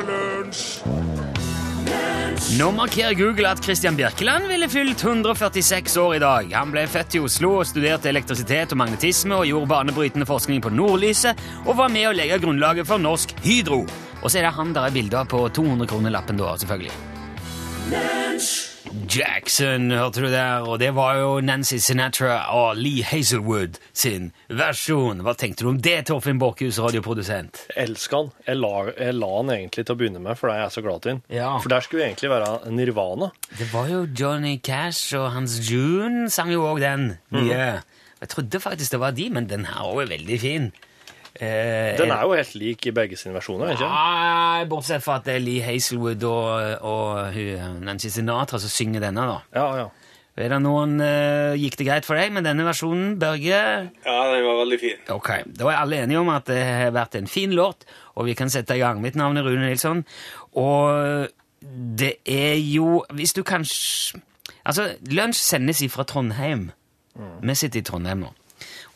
er det lunsj! Nå markerer Google at Christian Birkeland ville fylt 146 år i dag. Han ble født i Oslo og studerte elektrisitet og magnetisme og gjorde banebrytende forskning på nordlyset og var med å legge grunnlaget for Norsk Hydro. Og så er det han der er bilde av på 200-kronerlappen da, selvfølgelig. Jackson, hørte du der, og det var jo Nancy Sinatra og Lee Hazelwood sin versjon. Hva tenkte du om det, Torfinn Borchhus, radioprodusent? Jeg elsker han. Jeg la, jeg la han egentlig til å begynne med, for det er så glad til. Ja. For der skulle egentlig være Nirvana. Det var jo Johnny Cash og Hans June sang jo òg den nye. Jeg trodde faktisk det var de, men den her òg er veldig fin. Eh, Den er jo helt lik i begge sine versjoner, ikke Nei, bortsett fra at det er Lee Hazelwood og, og hun, Nancy Sinatra som synger denne, da. Ja, ja. Er det noen uh, Gikk det greit for deg med denne versjonen, Børge? Ja, den var veldig fin. Ok, Da er alle enige om at det har vært en fin låt, og vi kan sette i gang. Mitt navn er Rune Nilsson, og det er jo Hvis du kanskje Altså, Lunsj sendes ifra Trondheim. Vi sitter i Trondheim nå.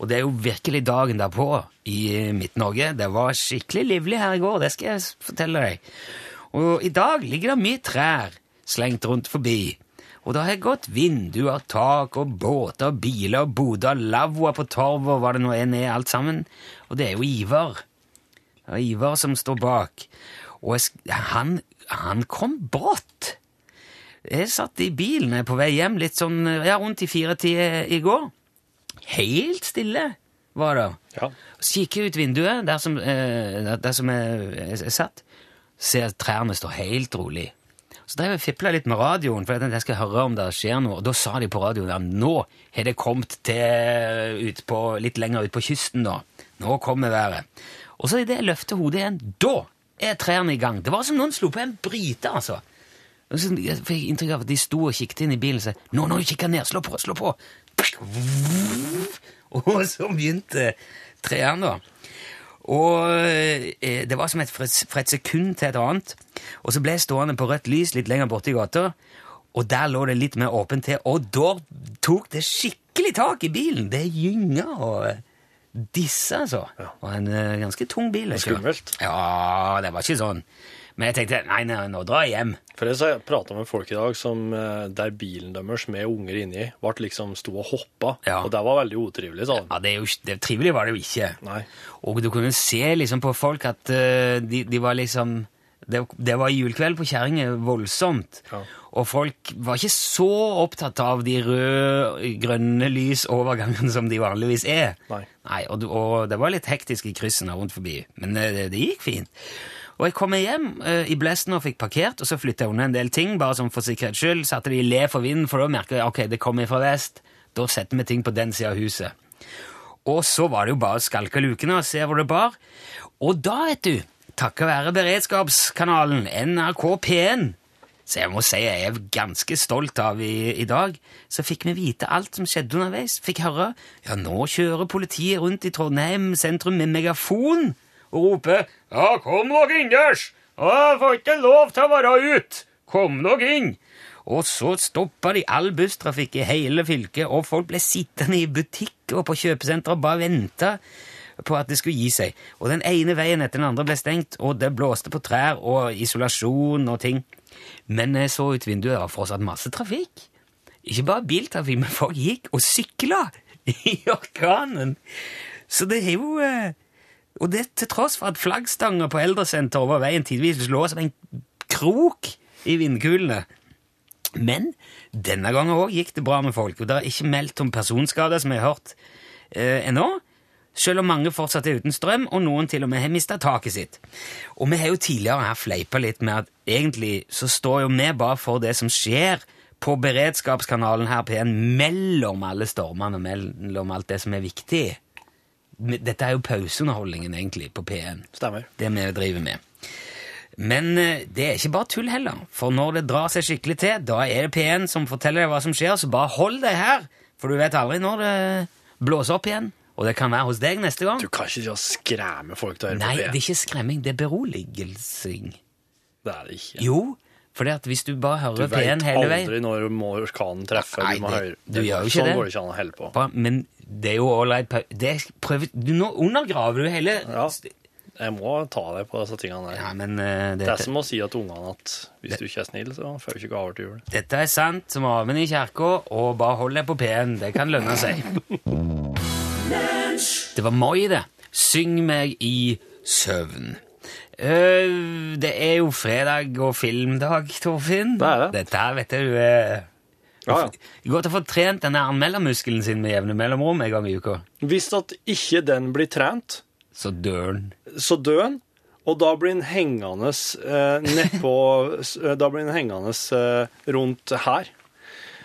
Og det er jo virkelig dagen derpå i Midt-Norge. Det var skikkelig livlig her i går, det skal jeg fortelle deg. Og i dag ligger det mye trær slengt rundt forbi. Og det har gått vinduer, tak og båter, biler, boder, lavvoer på torv og hva det nå enn er, alt sammen. Og det er jo Ivar. Det er Ivar som står bak. Og han, han kom brått. Jeg satt i bilen på vei hjem litt sånn ja, rundt i firetida i går. Helt stille var det. Ja. Så kikker ut vinduet der som, eh, der som jeg, jeg, satt. Ser at trærne står helt rolig. Så drev jeg fipla litt med radioen, for jeg tenkte jeg skal høre om det skjer noe. Og da sa de på radioen at nå har det kommet til ut på, litt lenger ut på kysten. da. Nå kommer været. Og så idet jeg løfter hodet igjen, da er trærne i gang. Det var som noen slo på en bryte, altså. Jeg fikk inntrykk av at de sto og kikket inn i bilen og sa nå, nå, kikk ned, slå på, slå på. Og så begynte treeren, da. Og eh, det var som et, fra et- sekund til et annet. Og så ble jeg stående på rødt lys litt lenger borte i gata, og der lå det litt mer åpent til, og da tok det skikkelig tak i bilen. Det gynga og eh, disse, altså. Det var en eh, ganske tung bil. Skummelt. Ja, det var ikke sånn. Men jeg tenkte nei, nei, nå drar jeg hjem. For jeg prata med folk i dag som, eh, der bilen deres med unger inni ble liksom sto og hoppa. Ja. Og det var veldig utrivelig, sa de. Ja, det er jo det, Trivelig var det jo ikke. Nei. Og du kunne se liksom på folk at uh, de, de var liksom det, det var julekveld på Kjerringe voldsomt. Ja. Og folk var ikke så opptatt av de røde-grønne lysovergangene som de vanligvis er. Nei. og, og det var litt hektisk i kryssene rundt forbi, men eh, det, det gikk fint. Og jeg kom hjem uh, i blesten og fikk parkert, og så flytta jeg unna en del ting, bare sånn for sikkerhets skyld. Satte de i le for vinden, for da merka jeg ok, det kommer fra vest. Da setter vi ting på den sida av huset. Og så var det jo bare å skalke lukene og se hvor det bar. Og da, vet du, takket være beredskapskanalen NRK P1, så jeg må si jeg er ganske stolt av i, i dag, så fikk vi vite alt som skjedde underveis. Fikk høre ja, nå kjører politiet rundt i Trondheim sentrum med megafon og roper ja, kom dere innendørs! Jeg får ikke lov til å være ute! Kom dere inn! Og så stoppa de all busstrafikk i hele fylket, og folk ble sittende i butikk og på kjøpesentre og bare venta på at det skulle gi seg. Og den ene veien etter den andre ble stengt, og det blåste på trær og isolasjon og ting. Men jeg så ut vinduet, det var fortsatt masse trafikk. Ikke bare biltrafikk, men folk gikk og sykla i orkanen. Så det er jo eh, Og det til tross for at flaggstanger på eldresenteret over veien tidvis lå som en krok i vindkulene. Men denne gangen òg gikk det bra med folk, og det er ikke meldt om personskader, som jeg har hørt eh, ennå. Selv om mange fortsatt er uten strøm, og noen til og med har mista taket sitt. Og vi har jo tidligere her fleipa litt med at egentlig så står jo vi bare for det som skjer på beredskapskanalen her P1 mellom alle stormene og mellom alt det som er viktig. Dette er jo pauseunderholdningen egentlig på P1 Stemmer. det vi driver med. Men eh, det er ikke bare tull heller, for når det drar seg skikkelig til, da er det P1 som forteller deg hva som skjer, så bare hold deg her, for du vet aldri når det blåser opp igjen, og det kan være hos deg neste gang. Du kan ikke skremme folk til å høre Nei, det er ikke skremming, det er beroligelsing. Det er det ikke. Jo, for hvis du bare Du hører vet P1 hele veien aldri når må orkanen treffer. Nei, du må det- høre. du gjør jo ikke sånn det. går det ikke an å holde på. Bra, Men det er jo ålreit right det er- prøv- du, Nå undergraver du hele Ja. Jeg må ta deg på disse tingene der. Ja, men eh, Det er som å si til ungene at hvis du ikke er snill, så får du ikke gaver til jul. dette er sant som aven i kirka, og bare hold deg på P-en. Det kan lønne seg. Det var Moi, det. Syng meg i søvn. Eh, det er jo fredag og filmdag, Torfinn. Det er det. Dette her vet du uh, Ja, ja. Godt å få trent denne anmeldermuskelen sin med jevne mellomrom en gang i uka. Hvis at ikke den blir trent, Så dør den. så dør den, og da blir den hengende eh, nedpå Da blir den hengende eh, rundt her.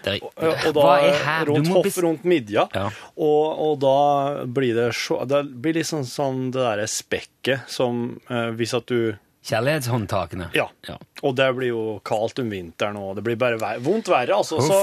Det Og, da er rundt hoff, rundt midja. Ja. Og, og da blir det Det blir litt sånn, sånn det derre spekket som eh, hvis at du Kjærlighetshåndtakene. Ja. Ja. Og det blir jo kaldt om vinteren, og det blir bare ver vondt verre. Altså. Så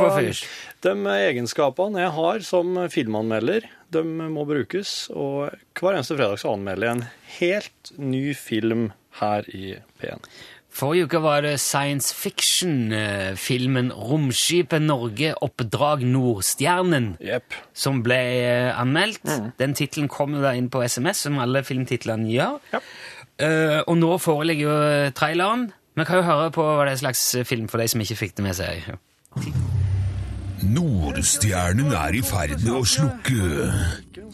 de egenskapene jeg har som filmanmelder, de må brukes. Og hver eneste fredag så anmelder jeg en helt ny film her i P1. Forrige uke var det science fiction-filmen Romskipet Norge oppdrag Nordstjernen yep. som ble eh, anmeldt. Mm. Den tittelen kom da inn på SMS, som alle filmtitlene gjør. Yep. Uh, og nå foreligger jo eh, traileren. Vi kan jo høre på hva det er slags film for de som ikke fikk det med seg. Nordstjernen er i ferd med å slukke.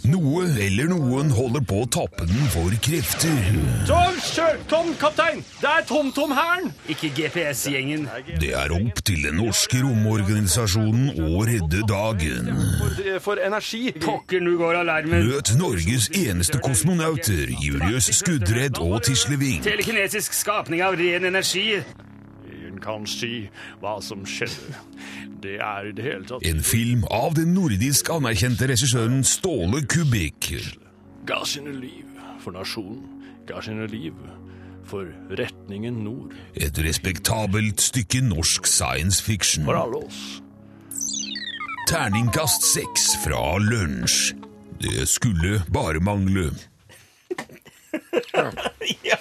Noe eller noen holder på å tappe den for krefter. Tom, kjør! Tom, kaptein! Det er TomTom-hæren! Ikke GPS-gjengen. Det er opp til den norske romorganisasjonen å redde dagen. For, for energi. Pokker, nå går alarmen. Møt Norges eneste kosmonauter, Julius Skudredd og Tisleving. Telekinesisk skapning av ren energi. Ingen kan si hva som skjedde. Det er i det hele tatt En film av den nordisk anerkjente regissøren Ståle Kubik. Ga sine liv for nasjonen. Ga sine liv for retningen nord. Et respektabelt stykke norsk science fiction. For alle oss. Terningkast seks fra lunsj. Det skulle bare mangle. ja.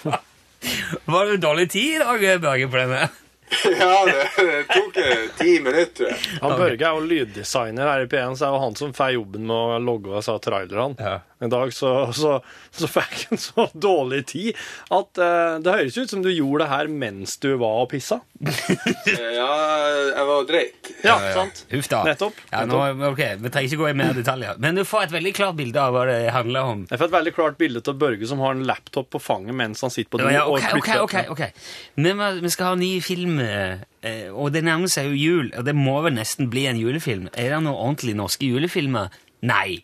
Var det dårlig tid i dag, Børge, på denne? Ja, det, det tok eh, ti minutter, tror jeg. Han Børge er jo lyddesigner her i P1, så er jo han som får jobben med å logge disse trailerne. Ja. En dag så, så, så fikk han så dårlig tid at eh, det høres ut som du gjorde det her mens du var og pissa. Ja, jeg var dreit. Ja, sant? Huff da. Nettopp. Ja, nå, ok, Vi trenger ikke gå i mer detaljer. Men du får et veldig klart bilde av hva det handler om. Jeg får et veldig klart bilde av Børge som har en laptop på fanget mens han sitter på do. Ja, og ok, ok, flytter- ok, ok. Vi, skal ha en ny film, eh, og det nærmer seg jo jul, og det må vel nesten bli en julefilm. Er det noen ordentlige norske julefilmer? Nei.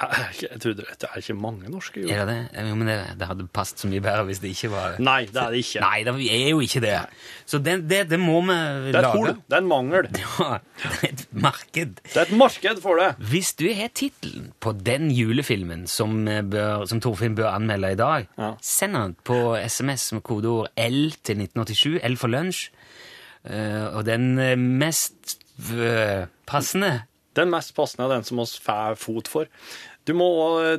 Jeg trodde det er ikke mange norske jo. Er det det? Jo, men det, det hadde passet så mye bedre hvis det ikke var Nei, det er det ikke. Nei, det er jo ikke det. Så det, det, det må vi lage. Det er et hull. Det er en mangel. Ja, det er et marked. Det er et marked for det. Hvis du har tittelen på den julefilmen som, eh, bør, som Torfinn bør anmelde i dag, Ja. send den på SMS med kodeord L til 1987, L for lunsj. Eh, og den eh, mest passende Den mest passende er den som oss får fot for. Du må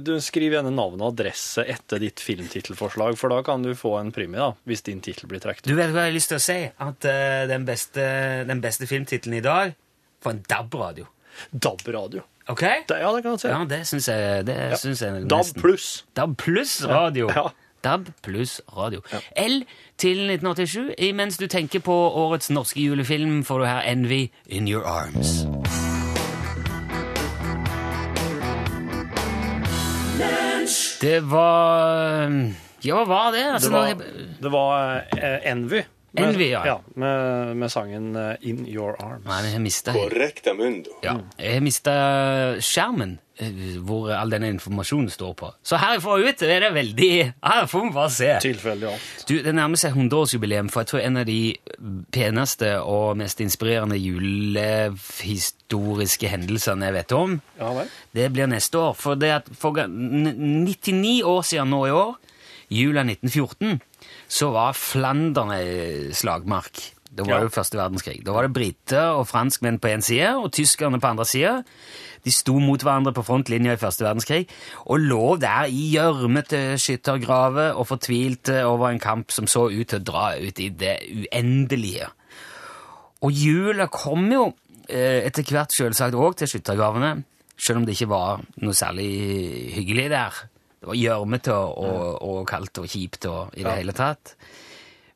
du skrive gjerne navn og adresse etter ditt filmtittelforslag, for da kan du få en premie, da, hvis din tittel blir trukket. Du vet hva jeg har lyst til å si? At uh, den, beste, den beste filmtittelen i dag får en DAB-radio. DAB-radio. Ok? Det- Ja, det kan jeg si. Ja, det syns jeg, det syns jeg DAB pluss. DAB pluss radio. Ja. DAB pluss radio. L til 1987. Imens du tenker på årets norske julefilm, får du her Envy In Your Arms. Det var Ja, hva var det? Altså, Det var, det var eh, Envy. Med, Envy, ja. med, med sangen eh, In Your Arms. Nei, jeg mista Correcta mundo. ja, jeg mista skjermen eh, hvor all denne informasjonen står på. Så herfra ut er det veldig Her får vi bare se. Tilfeldig alt. Du, Det nærmer seg 100-årsjubileum for jeg tror en av de peneste og mest inspirerende julehistoriske hendelsene jeg vet om. Ja vel. Det blir neste år. For det at for 99 år siden nå i år, jula 1914, så var Flandern slagmark. Det var Ja. jo første verdenskrig. Da var det briter og franskmenn på én side og tyskerne på andre sida. De sto mot hverandre på frontlinja i første verdenskrig og lå der i gjørmete skyttergraver og fortvilte over en kamp som så ut til å dra ut i det uendelige. Og jula kom jo eh, etter hvert selvsagt òg til skyttergravene, selv om det ikke var noe særlig hyggelig der Det var gjørmete og, og, kaldt og kjipt og i det hele tatt.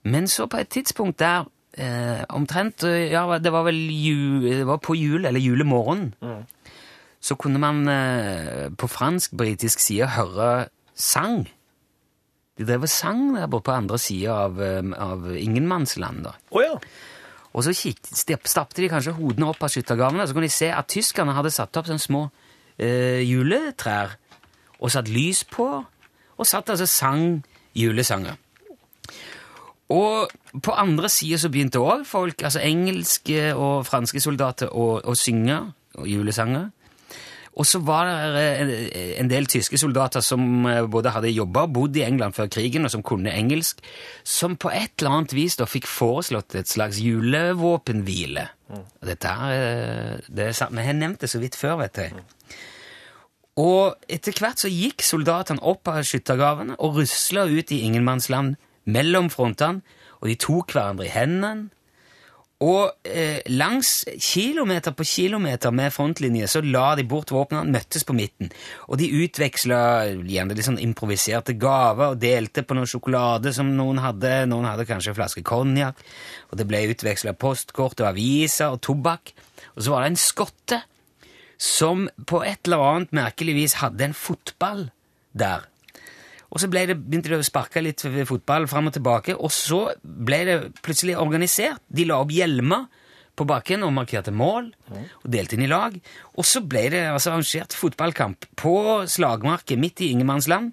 Men så på et tidspunkt der eh, omtrent eh, Ja, det var vel ju, det var på jul, eller julemorgen, så kunne man eh, på fransk-britisk side høre sang. De drev og sang der borte på andre sida av, eh, av ingenmannsland. da. Oh, ja. Og så stappte de kanskje hodene opp av skyttergavene, så kunne de se at tyskerne hadde satt opp sånne små eh, juletrær og satt lys på, og satt altså sang julesanger. Og på andre sida så begynte òg folk, altså engelske og franske soldater, å, å synge julesanger. Og så var det en, del tyske soldater som eh, både hadde jobba og bodd i England før krigen, og som kunne engelsk, som på et eller annet vis da fikk foreslått et slags julevåpenhvile. Mm. Dette her, eh, det er Vi har nevnt det så vidt før, vet jeg. Og etter hvert så gikk soldatene opp av skyttergravene og rusla ut i ingenmannsland mellom frontene, og de tok hverandre i hendene. Og eh, langs kilometer på kilometer med frontlinje så la de bort våpnene, møttes på midten. Og de utveksla gjerne litt sånn improviserte gaver og delte på noe sjokolade som noen hadde. Noen hadde kanskje en flaske konjakk. Og det ble utveksla postkort og aviser og tobakk. Og så var det en skotte som på et eller annet merkelig vis hadde en fotball der. Og så det, begynte de å sparke litt fotball fram og tilbake, og så ble det plutselig organisert. De la opp hjelmer på bakken og markerte mål, og delte inn i lag. Og så ble det altså arrangert fotballkamp på slagmarken midt i ingenmannsland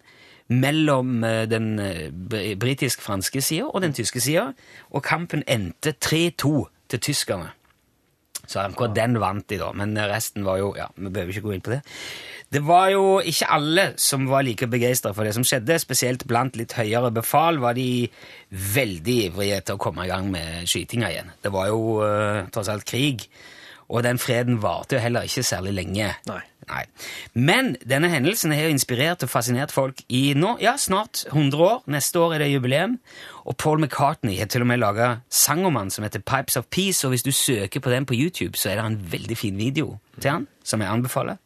mellom eh, den eh, britisk-franske sida og den tyske sida, og kampen endte 3-2 til tyskerne. Så akkurat den vant de, da, men resten var jo Ja, vi behøver ikke gå inn på det. Det var jo ikke alle som var like begeistra for det som skjedde. Spesielt blant litt høyere befal var de veldig ivrige til å komme i gang med skytinga igjen. Det var jo uh, tross alt krig, og den freden varte jo heller ikke særlig lenge. Nei. Nei. Men denne hendelsen har inspirert og fascinert folk i nå, ja, snart 100 år. Neste år er det jubileum. Og Paul McCartney har til og med laga sang om han som heter Pipes of Peace, og hvis du søker på den på YouTube, så er det en veldig fin video til han, som jeg anbefaler.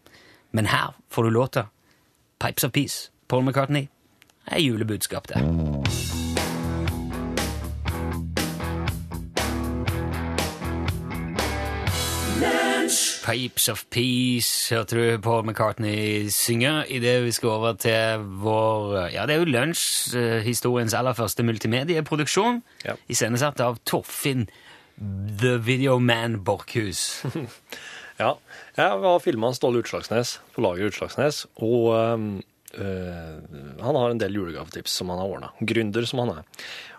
Men her får du låta Pipes of Peace, Paul McCartney. Det er julebudskap, det. Pipes of Peace hørte du Paul McCartney synge idet vi skal over til vår Ja, det er jo Lunsj, eh, aller første multimedieproduksjon, Ja. iscenesatt av Torfinn The Videoman Borchhus. Ja. Jeg var filma Ståle Utslagsnes på laget Utslagsnes, og øh, han har en del julegavetips som han har ordna. Gründer som han er.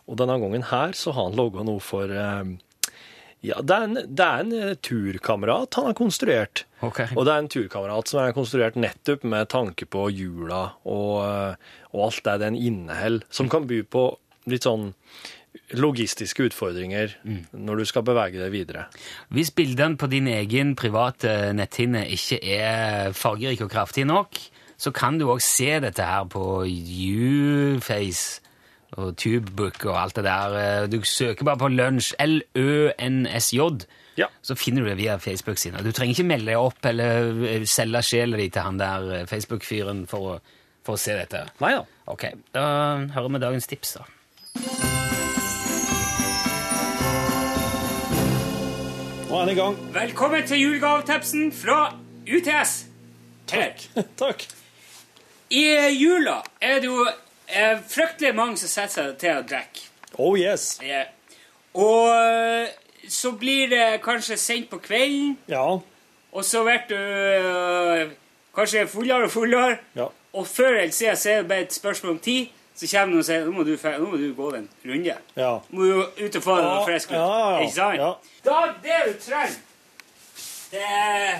Og denne gangen her så har han logga noe for øhm, Ja, det er, en, det er en eh, turkamerat han har konstruert. Okay. Og det er en turkamerat som er konstruert nettopp med tanke på jula og, øh, og alt det den inneholder, som kan by på litt sånn logistiske utfordringer når du skal bevege deg videre. Hvis bildene på din egen private netthinne ikke er fargerike og kraftige nok, så kan du òg se dette her på Uface og Tubebook og alt det der. Du søker bare på Lunsj, L-Ø-N-S-J, Ja. så finner du det via Facebook-siden. Du trenger ikke melde deg opp eller eh, selge sjela di til han der eh, Facebook-fyren for, for å se dette. Nei da. Ok, da hører vi dagens tips, da. Nå er han i gang. Velkommen til julegavetipsen fra UTS. Her. Takk. I jula er det jo eh, fryktelig mange som setter seg til å drikke. Oh yes. Ja. Og eh, så blir det kanskje sent på kvelden, Ja. og så blir du eh, kanskje fullere og fullere. Ja. Og før eller siden så er det bare et spørsmål om tid, så kommer noen og sier nå må du, fe- nå må du gå en runde. Ja. Må jo ut og få deg noe frisk luft. ja, ja, Ikke sant? ja. Da, det du trenger, det er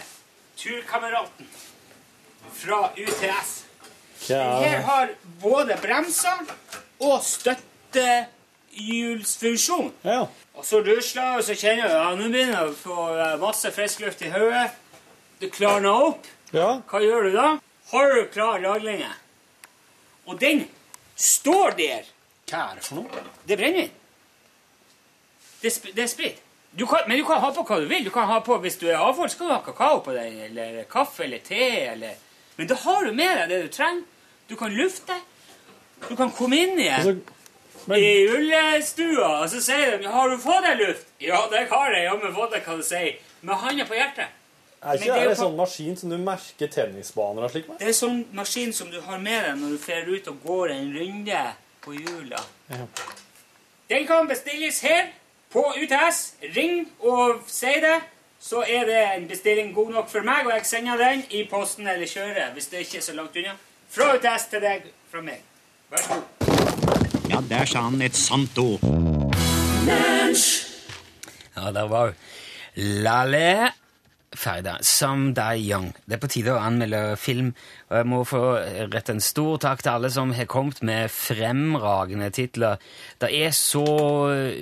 turkameraten fra UTS. Her har både bremser og støttehjulsfunksjon. ja. Og så rusler og så kjenner du ja, nå begynner du å få eh, masse frisk luft i hodet. Du klarner opp. Ja. Hva gjør du da? Har du klar laglinge? Og den står der. Hva er det for noe? Det er brennevin. Det, det er sprit. Du kan, men du kan ha på hva du vil. Du kan ha på, Hvis du er avholds, skal du ha kakao på deg, eller kaffe eller te. eller... Men da har du med deg det du trenger. Du kan lufte. Du kan komme inn igjen. Altså, men, I ullestua, og så sier de 'Har du fått deg luft?' 'Ja, det har jeg. jammen fått deg hva du sier.' Med hånda på hjertet. er ikke det er det sånn maskin som du merker tennisbaner og slik med? Det er sånn maskin som du har med deg når du drar ut og går en runde på hjula. Ja. Den kan bestilles her på UTS. Ring og si det, så er det en bestilling god nok for meg, og jeg sender den i posten eller kjører, hvis det ikke er så langt unna. Fra UTS til deg fra meg. Vær så god. Ja, der sa han et sant ord. Ja, der var Lalle Ferda, Ferda, Die Young. Det er på tide å anmelde film, og jeg må få rette en stor takk til alle som har kommet med fremragende titler. Det er så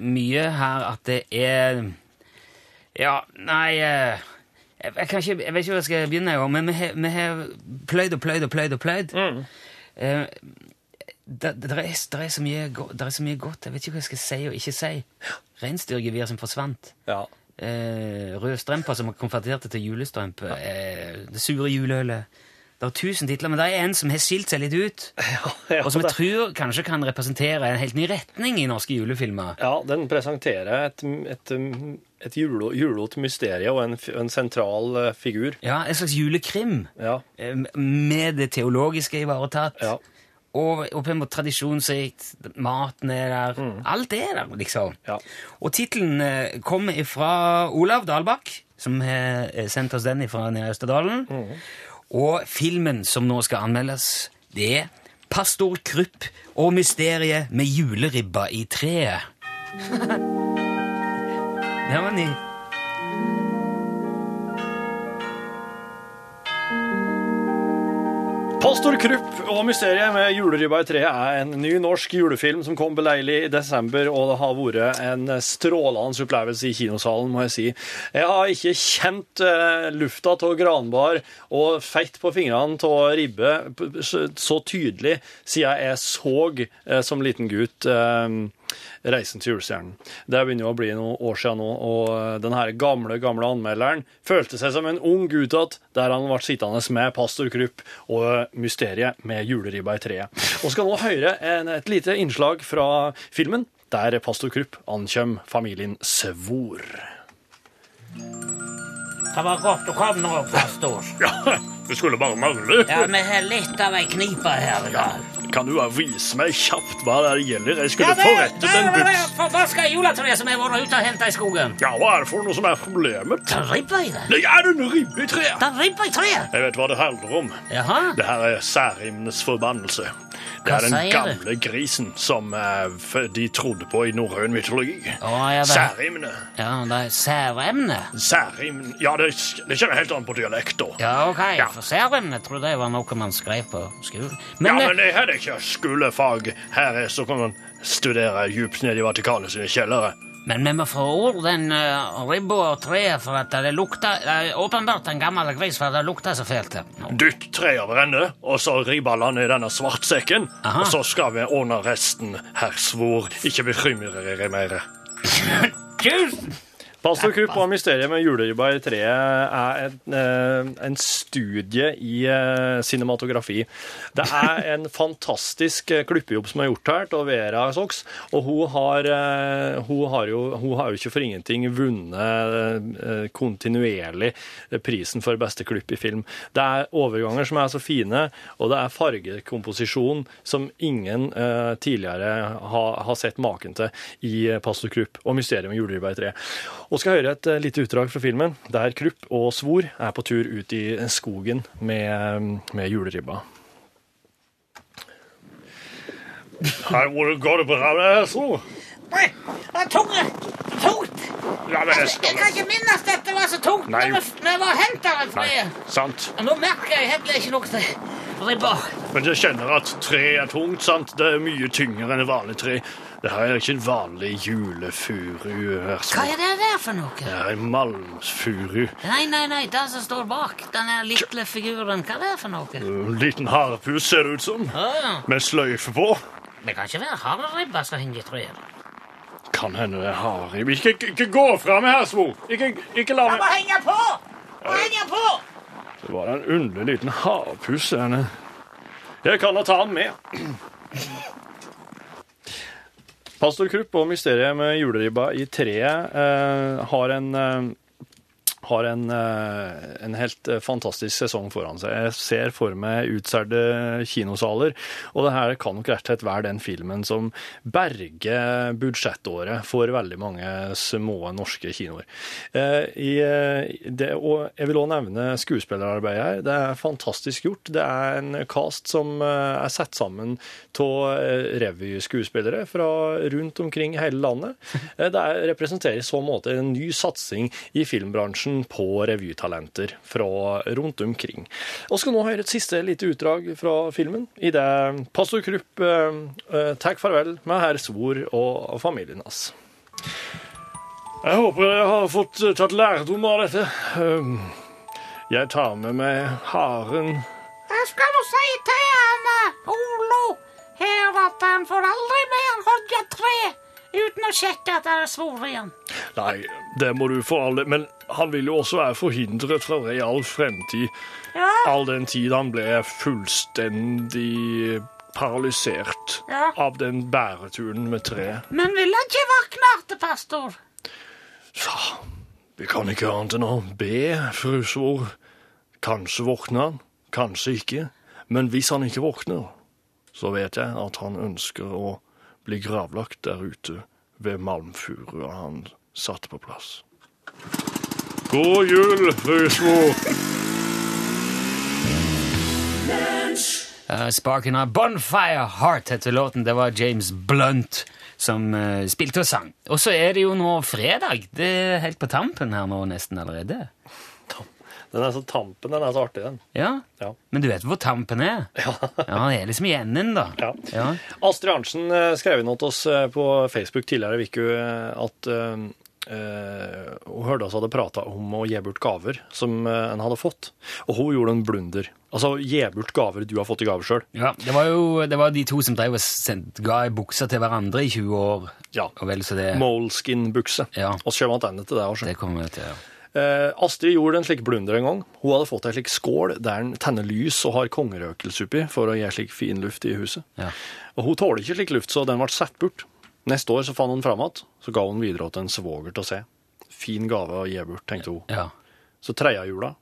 mye her at det er Ja, nei eh, jeg, jeg, ikke, jeg vet ikke hvor jeg skal begynne, år, men vi har, pløyd og pløyd og pløyd og pløyd. Eh, det, det, er, det, er så mye, det er så mye godt. Jeg vet ikke hva jeg skal si og ikke si. Reinsdyrgevir som forsvant. Ja. Eh, røde strømper som konverterte til julestrømpe. Eh, det sure juleølet. Det er tusen titler, men det er en som har skilt seg litt ut. ja, Og som jeg det- tror kanskje kan representere en helt ny retning i norske julefilmer. Ja, den presenterer et, et, et julo- julot mysterium og en, en sentral eh, figur. Ja, En slags julekrim Ja. med det teologiske ivaretatt. Ja. Og, og på en måte tradisjonsrikt. Maten er der. Alt er der, liksom. Mm. Ja. Og tittelen eh, kommer fra Olav Dahlbakk, som har eh, sendt oss den fra nede i Østerdalen. Mm. Og filmen som nå skal anmeldes, det er Pastor Krupp og mysteriet med juleribba i treet. det var ny. Pastor Krupp og mysteriet med juleribba i treet er en ny norsk julefilm som kom beleilig i desember, og det har vært en strålende opplevelse i kinosalen, må jeg si. Jeg har ikke kjent eh, lufta av granbar og fett på fingrene av ribbe så tydelig siden jeg så eh, som liten gutt eh, Reisen til julestjernen. Det begynner jo å bli noen år siden nå, og eh, den her gamle, gamle anmelderen følte seg som en ung gutt igjen, der han ble sittende med pastor Krupp og mysteriet med juleribba i treet. Og skal nå høre en, et lite innslag fra filmen, der pastor Krupp ankjøm familien Svor. Det var godt å komme nå, pastor. Ja, det skulle bare mangle. Ja, vi har litt av ei knipe her i dag. Kan du vise meg kjapt hva det gjelder? Jeg skulle forrettet en buds. Forbaska juletreet som jeg har vært ute og henta i skogen. Ja, hva er det for noe som er problemet? Det er ribba i det. Det er en ribbe i treet. Det er ribba i treet. Jeg vet hva det handler om. Jaha. Det her er særimnenes forbannelse. Det Hva er den sier gamle grisen som eh, f- de trodde på i norrøn mytologi. Å, ja, det- Særimene. Ja, det er særemne. Særimne Ja, det, det kommer helt an på dialekt, da. Ja, ok. Ja. For særemne trodde jeg var noe man skrev på skolen. Ja, Men, men det her er ikke skolefag. Her er så kan man studere djupt ned i Vatikanet sine kjellere. Men vi må få ord den uh, ribba og treet, for at det lukter er åpenbart en gammel gris, for det lukter så fælt. Nå. Dytt treet over ende, og så ribba land i denne svartsekken. Aha. Og så skal vi ordne resten, herr Svor. Ikke bekymre dere mer. Tusen! Pastor Krupp og mysteriet med juleribba i treet er en, eh, en studie i eh, cinematografi. Det er en fantastisk eh, klippejobb som er gjort her av Vera Sox, og hun har, hun har, jo, hun har jo ikke for ingenting vunnet kontinuerlig prisen for beste klipp i film. Det er overganger som er så fine, og det er fargekomposisjon som ingen tidligere har, har sett maken til i Pastor Krupp og mysteriet med juleribba i treet. Og skal høre et eh, lite utdrag fra filmen, der Krupp og Svor er på tur ut i skogen med, med juleribba. Her hvor går det bra med Svor. Nei, det er tungt! Tungt! Ja, men jeg Jeg kan ikke minnes at dette var så tungt Nei. når jeg var henta. Sant. Og Nå merker jeg heller ikke noe til ribba. Men jeg kjenner at tre er tungt, sant? Det er mye tyngre enn et vanlig tre. Det her er ikke en vanlig julefuru. her, Hva er det der for noe? Det er en malmfuru. Nei, nei, nei, det som står bak, den lille figuren, hva er det for noe? En liten harepus ser det ut som, Ah, med sløyfe på. det kan ikke være hareribba som henger i treet. Kan hende det er harib. Ikke, ikke, ikke gå fra meg her, Svor. Ikke, ikke la Jeg må henge på! Må henge på! Det var en underlig liten harepus. Jeg kan da ta den med. Pastor Krupp og mysteriet med juleribba i treet eh, har en eh, har en, eh, en helt eh, fantastisk sesong foran seg. Jeg ser for meg utsolgte kinosaler, og det her kan nok rett og slett være den filmen som berger budsjettåret for veldig mange små norske kinoer. Eh, det, jeg vil også nevne skuespillerarbeidet her. Det er fantastisk gjort. Det er en cast som er satt sammen av revyskuespillere fra rundt omkring hele landet. Det er, representerer i så måte en ny satsing i filmbransjen på revytalenter fra rundt omkring. Og skal nå høre et siste lite utdrag fra filmen, i det pastor Krupp eh, eh, tar farvel med herr Svor og, familien hans. Jeg håper jeg har fått eh, tatt lærdom av dette. Um, Jeg tar med meg haren Jeg skal nå si til eh, Olo her at han får aldri mer hogge tre uten å sjekke at det er svor igjen. Nei, det må du for alle Men han vil jo også være forhindret fra real fremtid. Ja, All den tid han ble fullstendig paralysert Ja. av den bæreturen med tre. men vil han ikke våkne artepastor? pastor? Ja, vi kan ikke annet enn å be, fru Svor. Kanskje våkner han, kanskje ikke. Men hvis han ikke våkner, så vet jeg at han ønsker å bli gravlagt der ute ved malmfurua han satte på plass. God jul, Svor. Uh, Sparken av Bonfire Heart heter låten. Det var James Blunt som uh, spilte og sang. Og så er det jo nå fredag. Det er helt på tampen her nå nesten allerede. Den er så tampen, den er så artig, den. Ja, Ja. Men du vet hvor tampen er? Ja. ja det er liksom i enden, da. Ja. Ja. Astrid Arntzen eh, skrev inn til oss eh, på Facebook tidligere i uka at uh, eh, hun hørte oss hadde prata om å gi bort gaver som eh, en hadde fått. Og hun gjorde en blunder. Altså gi bort gaver du har fått i gave sjøl. Ja, det var jo det var de to som drev og sendt, ga ei bukse til hverandre i 20 år. Ja. Og vel så det Moleskin-bukse. Ja. Og så kommer tilbake til det også. Det kommer vi til. Ja. Eh, Astrid gjorde en slik blunder en gang. Hun hadde fått ei slik skål der en tenner lys og har kongerøkelse oppi for å gi slik fin luft i huset. Ja. Og hun tåler ikke slik luft, så den ble satt bort. Neste år så fant hun fram igjen, så ga hun videre til en svoger til å se. Fin gave å gi bort, tenkte hun. ja. Så tredje jula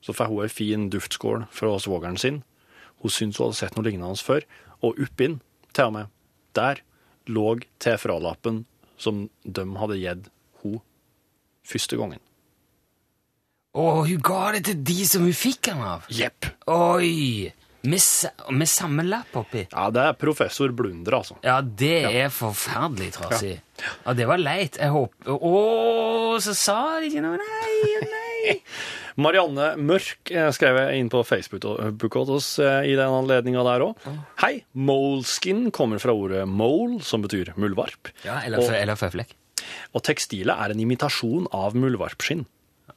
så får hun ei fin duftskål fra svogeren sin. Hun syntes hun hadde sett noe lignende før, og oppinn, til og med, der lå T-fralappen som de hadde gitt hun første gangen. Å, hun ga det til de som hun fikk den av! Jepp. Oi! Med, med samme lapp oppi. Ja, det er professor Blunder, altså. Ja, det er forferdelig trasig. Ja. det var leit. Jeg håper Å, så sa de ikke noe. Nei, nei. Marianne Mørk eh, skrev inn på Facebook oss eh, i den anledninga der òg. Hei, moleskin kommer fra ordet mole, som betyr muldvarp. Ja, eller, Og- eller føflekk. Og tekstilet er en imitasjon av muldvarpskinn.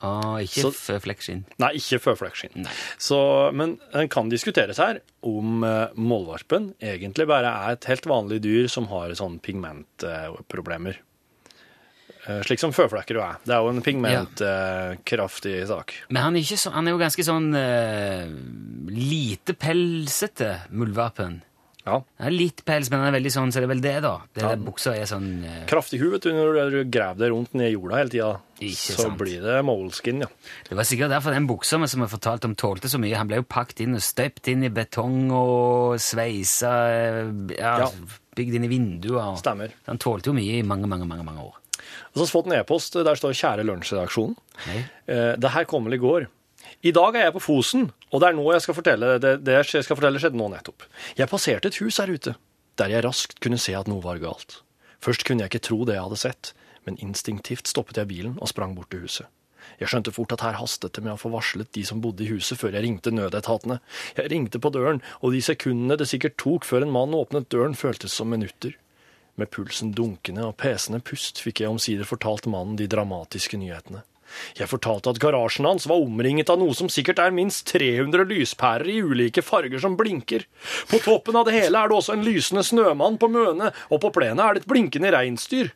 Å, ikke føflekkskinn. Nei, ikke føflekkskinn. Så- Men en kan diskuteres her om eh, målvarpen egentlig bare er et helt vanlig dyr som har sånn pigmentproblemer. Eh, Slik som føflekker jo er. Det er jo en pigmentkraftig sak. Men han er, så, han er jo ganske sånn uh, lite pelsete, muldvarpen. Ja. Han er litt pels, men den er veldig sånn, så det er vel det, da. Det Ja. buksa er sånn eh, Kraftig hud, vet du, når du graver deg rundt ned i jorda hele tida. Så sant. blir det moleskin, ja. Det var sikkert derfor den buksa som jeg fortalte om tålte så mye. Han ble jo pakket inn og støpt inn i betong og sveisa eh, ja, Ja. Bygd inn i vinduer. Stemmer. Han tålte jo mye i mange, mange, mange, mange år. Og så har vi fått en e-post der står 'Kjære lunsjredaksjon'. Nei. Eh, det her kom vel i går. I dag er jeg på Fosen, og det er nå jeg skal fortelle det, det jeg skal fortelle skjedde nå nettopp. Jeg passerte et hus her ute, der jeg raskt kunne se at noe var galt. Først kunne jeg ikke tro det jeg hadde sett, men instinktivt stoppet jeg bilen og sprang bort til huset. Jeg skjønte fort at her hastet det med å få varslet de som bodde i huset, før jeg ringte nødetatene. Jeg ringte på døren, og de sekundene det sikkert tok før en mann åpnet døren, føltes som minutter. Med pulsen dunkende og pesende pust fikk jeg omsider fortalt mannen de dramatiske nyhetene. Jeg fortalte at garasjen hans var omringet av noe som sikkert er minst 300 lyspærer i ulike farger som blinker. På toppen av det hele er det også en lysende snømann på møne, og på plenen er det et blinkende reinsdyr.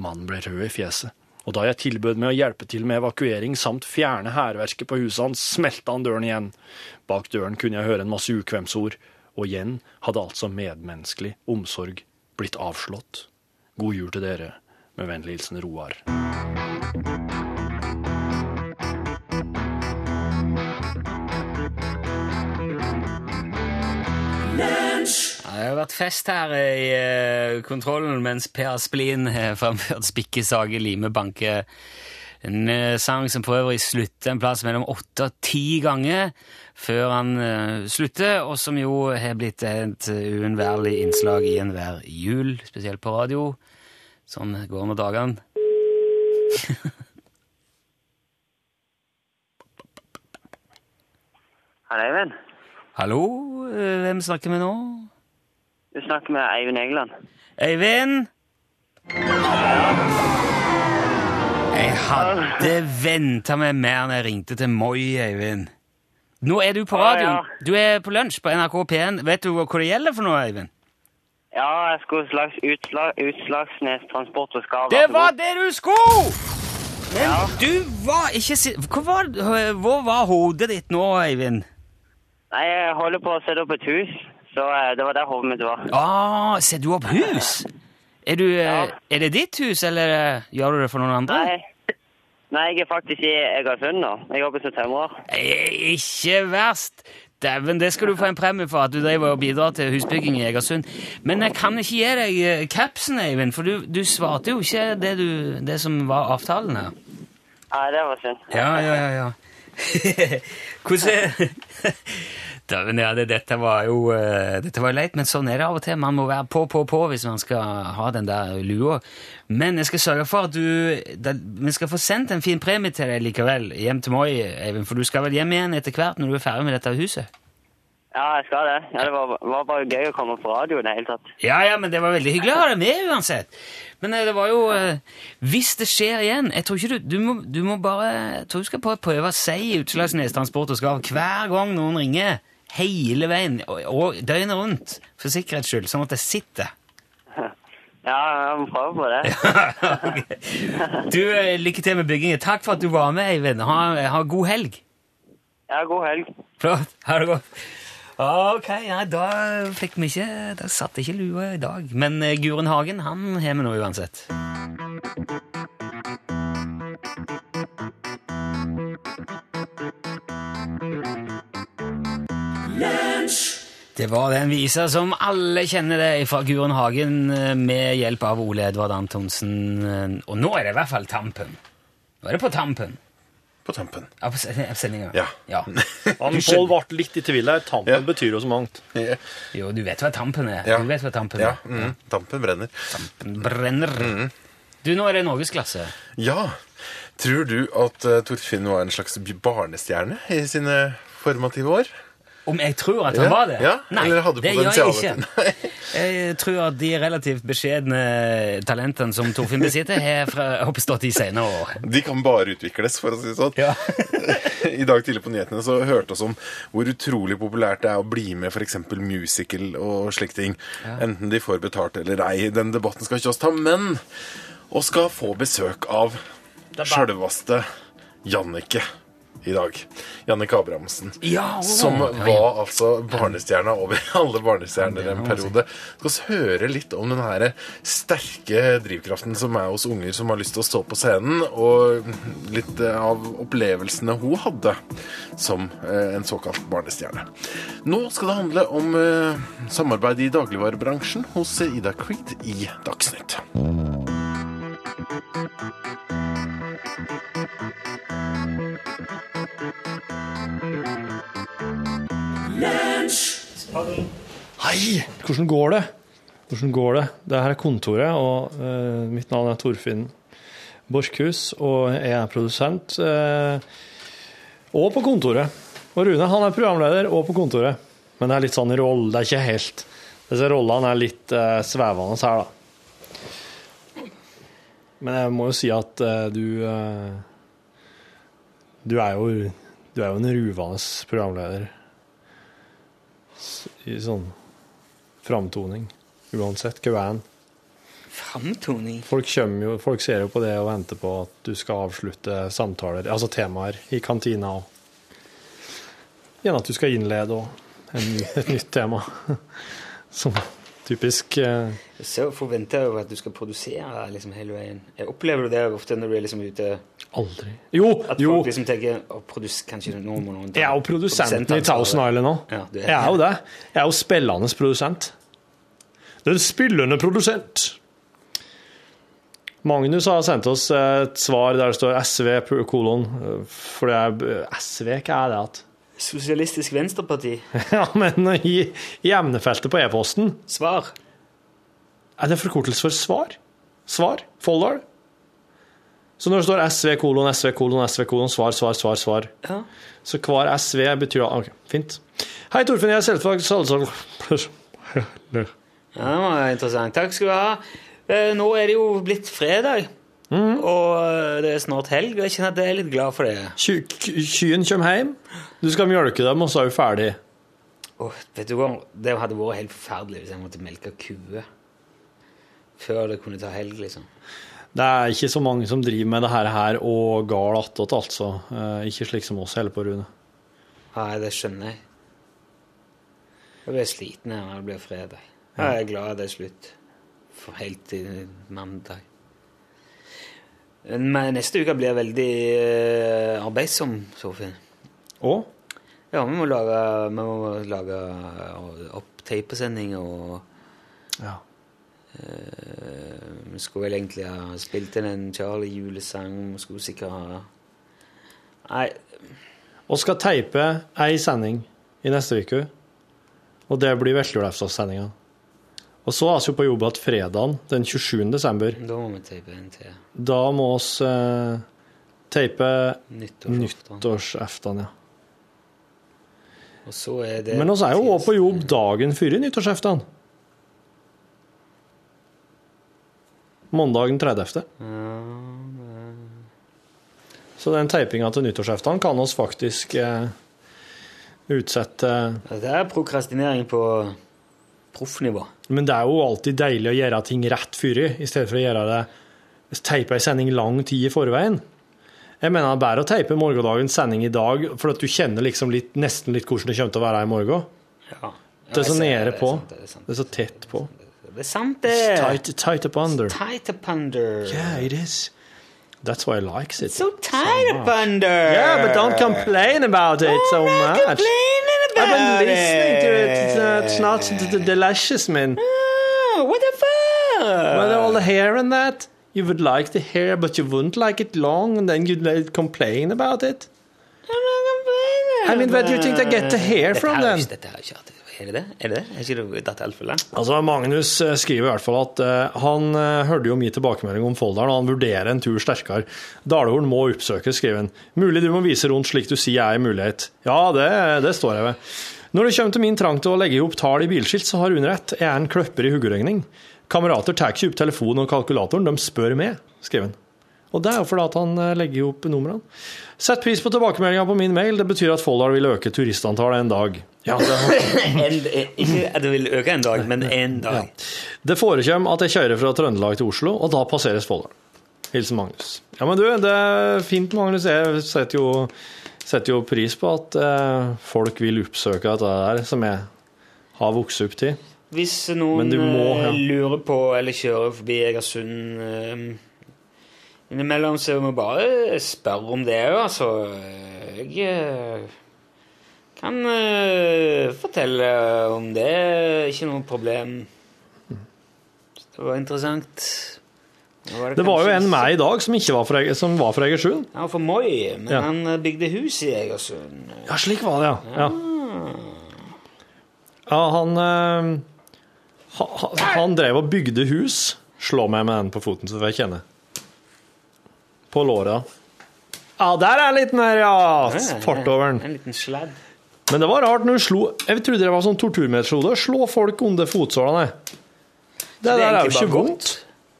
Mannen ble rød i fjeset, og da jeg tilbød meg å hjelpe til med evakuering samt fjerne hærverket på huset hans, smelte han døren igjen. Bak døren kunne jeg høre en masse ukvemsord, og igjen hadde altså medmenneskelig omsorg blitt avslått. God jul til dere. Med vennlig hilsen Roar. Det har vært fest her i eh, kontrollen mens Per Splin har framført Spikke Sage Lime Banke. En eh, sang som for øvrig slutter en plass mellom åtte og ti ganger før han eh, slutter, og som jo har blitt et uunnværlig innslag i enhver jul, spesielt på radio. Sånn går nå dagene. Hei, Eivind. Hallo, hvem snakker vi nå? Du snakker med Eivind Egeland. Øyvind? Jeg hadde venta meg mer når jeg ringte til Moi, Øyvind. Nå er du på radioen. Du er på lunsj på NRK P1. Vet du hva det gjelder for noe, Øyvind? Ja, jeg skulle slags utslag, Utslagsnes Transport og Skarv. Det var det du skulle! Men Ja. du var ikke. Hvor var, hvor var hodet ditt nå, Øyvind? Nei, jeg holder på å sette opp et hus, så eh, det var der hodet mitt var. Ah, ser du opp hus? Er, du, ja. er det ditt hus, eller eh, gjør du det for noen andre? Nei. Nei, jeg er faktisk i Egersund nå. Jeg jobber som tømrer. Eh, Ikke verst. Dæven, det skal du få en premie for, at du driver og bidrar til husbygging i Egersund. Men jeg kan ikke gi deg eh, capsen, Eivind, for du, du svarte jo ikke det, du, det som var avtalen her. Nei, det var synd. Ja, ja, ja, ja. Hvordan Dæven, ja, det, dette var jo uh, Dette var leit, men sånn er det av og til. Man må være på, på, på hvis man skal ha den der lua. Men jeg skal sørge for at du da, Vi skal få sendt en fin premie til deg likevel hjem til Moi, Eivind, for du skal vel hjem igjen etter hvert når du er ferdig med dette huset? Ja, jeg skal det. Ja, det var, var bare gøy å komme på radio i det hele tatt. Ja, ja, men det var veldig hyggelig å ha deg med uansett. Men eh, det var jo uh, Hvis det skjer igjen Jeg tror ikke du Du må, du må bare Jeg tror du skal prøve, prøve å si Utslagsnes Transport og Skarv hver gang noen ringer. Hele veien. Og, og døgnet rundt. For sikkerhets skyld. Sånn at det sitter. Ja, jeg må prøve på det. Du, eh, Lykke til med byggingen. Takk for at du var med, Eivind. Ha, ha god helg. Ja, god helg. Flott. Ha det godt. Ok, ja, da fikk vi ikke Da satt ikke lua i dag. Men eh, Guren Hagen, han har vi nå uansett. Det var den visa som alle kjenner det fra Guren Hagen eh, med hjelp av Ole Edvard Antonsen. Eh, Og nå er det i hvert fall tampen. Nå er det på tampen På tampen. Ja, på sendingen. sendinga. Ja. ja. Han Pål ble litt i tvil her. Tampen Ja. betyr jo så mangt. Jo, du vet hva tampen er. Ja. Du vet hva tampen Ja, er. mm, tampen brenner. Tampen brenner. Du, nå er det norgesklasse. Ja. Tror du at uh, Torfinn var en slags barnestjerne i sine formative år? Om jeg tror at han Ja, var det? ja, Nei, det gjør jeg ikke. Jeg tror at de relativt beskjedne talentene som Torfinn besitter, har oppstått i senere år. De kan bare utvikles, for å si det sånn. Ja. I dag tidlig på nyhetene så hørte oss om hvor utrolig populært det er å bli med f.eks. musical og slike ting. Enten de får betalt eller ei. Den debatten skal ikke oss ta, men vi skal få besøk av sjølveste Jannicke i dag. Jannicke Abrahamsen. Ja, som ja, ja. var altså barnestjerna over alle barnestjerner en periode. Skal vi høre litt om den her sterke drivkraften som er hos unger som har lyst til å stå på scenen, og litt eh, av opplevelsene hun hadde som eh, en såkalt barnestjerne. Nå skal det handle om eh, samarbeid i dagligvarebransjen hos Ida Creed i Dagsnytt. Hei! Hvordan går det? Hvordan går det? Det her er kontoret, og uh, mitt navn er Torfinn Borchhus, og jeg er produsent. Uh, og på kontoret. Og Rune han er programleder og på kontoret. Men det er litt sånn rolle, det er ikke helt Disse rollene er litt uh, svevende her, da. Men jeg må jo si at du Du er jo Du er jo en ruvende programleder i sånn framtoning, uansett hva er en. Framtoning? Folk, jo, folk ser jo på det og venter på at du skal avslutte samtaler, altså temaer, i kantina. Og gjerne at du skal innlede og en, et nytt tema. Som typisk eh, Så forventer jeg jo at du skal produsere liksom hele veien. Jeg opplever det ofte når du er liksom ute Aldri Jo, At jo. folk liksom tenker produs, Kanskje nå må noen ta Jeg er jo produsenten i. Thousand Island nå. Ja, er- Jeg er jo det. Jeg er jo spillende produsent. Den spillende produsent. Magnus har sendt oss et svar der det står SV kolon. For det er SV, hva er det igjen? Sosialistisk Venstreparti. Ja, men i, i emnefeltet på e-posten Svar. Er det forkortelse for svar? Svar? Folldal? Så når det står SV kolon, SV kolon, SV kolon, svar, svar, svar, svar Ja. Så hver SV betyr OK, fint. Hei, Torfinn. Jeg er selvfag salgsalg... Ja, det var interessant. Takk skal du ha. Eh, Nå er det jo blitt fredag, mm. og eh, det er snart helg, og jeg kjenner at jeg er litt glad for det. Ky- ky- Kyen kommer hjem, du skal mjølke dem, og så er hun ferdig. Oh, vet du hva? Det hadde vært helt forferdelig hvis jeg måtte melke kuer før det kunne ta helg, liksom. Det er ikke så mange som driver med det her, og gal attåt, altså. Eh, Ikke slik som oss holder på, Rune. Nei, det skjønner jeg. Jeg blir sliten her når det blir fredag. Jeg er glad det er slutt. For helt til mandag. Men neste uke blir veldig eh, arbeidsom, Sofie. Og? Ja, vi må lage, vi må lage opptapesending og Ja. Eh, Vi skulle vel egentlig ha spilt inn en Charlie-julesang. Vi skulle sikkert ha Nei, Og skal teipe ei sending i neste uke, og det blir Veslejulaftenssendinga. Og så er vi på jobb igjen fredagen den 27. desember. da må vi teipe en til. Da må vi uh, teipe nyttårsaften, ja. Og så er det Men vi er jo òg på jobb dagen før nyttårsaften. Mandagen 30. Så den teipinga til nyttårsaften kan oss faktisk eh, utsette Det er prokrastinering på proffnivå. Men det er jo alltid deilig å gjøre ting rett før, i stedet for å gjøre det teipe ei sending lang tid i forveien. Jeg mener det er bedre å teipe morgendagens sending i dag, for at du kjenner liksom litt, nesten litt hvordan det kommer til å være i morgen. Ja. Det er så nede det, på. Det. Det er så tett på. Det er sant, det. Tight, tight up under. Tight up under. Yeah, it is. That's why I likes it. So tight up under. Yeah, but don't complain about it so I'm not much. complaining about I've been listening to it. It's, uh, it's not d- d- delicious, man. Oh, what the fuck? With all the hair and that, you would like the hair, but you wouldn't like it long, and then you'd like, complain about it. I'm not complaining I mean, where do you think they get the hair from then? Er det det? Er det det? Er ikke det datt langt? Altså, Magnus eh, skriver i hvert fall at uh, han eh, hørte jo min tilbakemelding om Folldalen, og han vurderer en tur sterkere. Dalhorn må oppsøkes, skriver han. Mulig du må vise rundt slik du sier er en mulighet. Ja, det, det står jeg ved. Når det kommer til min trang til å legge opp tall i bilskilt, så har hun rett. Jeg er en kløpper i huggeregning. Kamerater tar ikke opp telefonen og kalkulatoren, de spør meg, skriver han. Og det er jo fordi han legger opp numrene. Sett pris på tilbakemeldinga på min mail. Det betyr at Folldal vil øke turistantallet en dag. Ja, det ikke at det vil øke en dag, men en dag. Det forekommer at jeg kjører fra Trøndelag til Oslo, og da passeres Folldal. Hilsen Magnus. Ja, men du, det er fint, Magnus. Jeg setter jo, setter jo pris på at eh, folk vil oppsøke dette der, som jeg har vokst opp til. Hvis noen må, ja. eh, lurer på eller kjører forbi Egersund eh, innimellom, så må jeg bare spørre om det òg, altså. Jeg eh, kan eh, fortelle om det. Ikke noe problem. Det var interessant. Det var Det var jo en med i dag som, ikke var fra, som var fra Egersund. Han var fra Moi, men Ja. han eh, bygde hus i Egersund. Ja, slik var det, ja. Ja, ja han, eh, ha, ha- han drev og bygde hus. Slå meg med den på foten, så får jeg kjenne. På låra. Ja, der er litt mer ja! Fart over den. En liten sladd. Men det var rart når du slo Jeg trodde det var sånn torturmetode slå folk under fotsålene. Det, der er jo ikke vondt.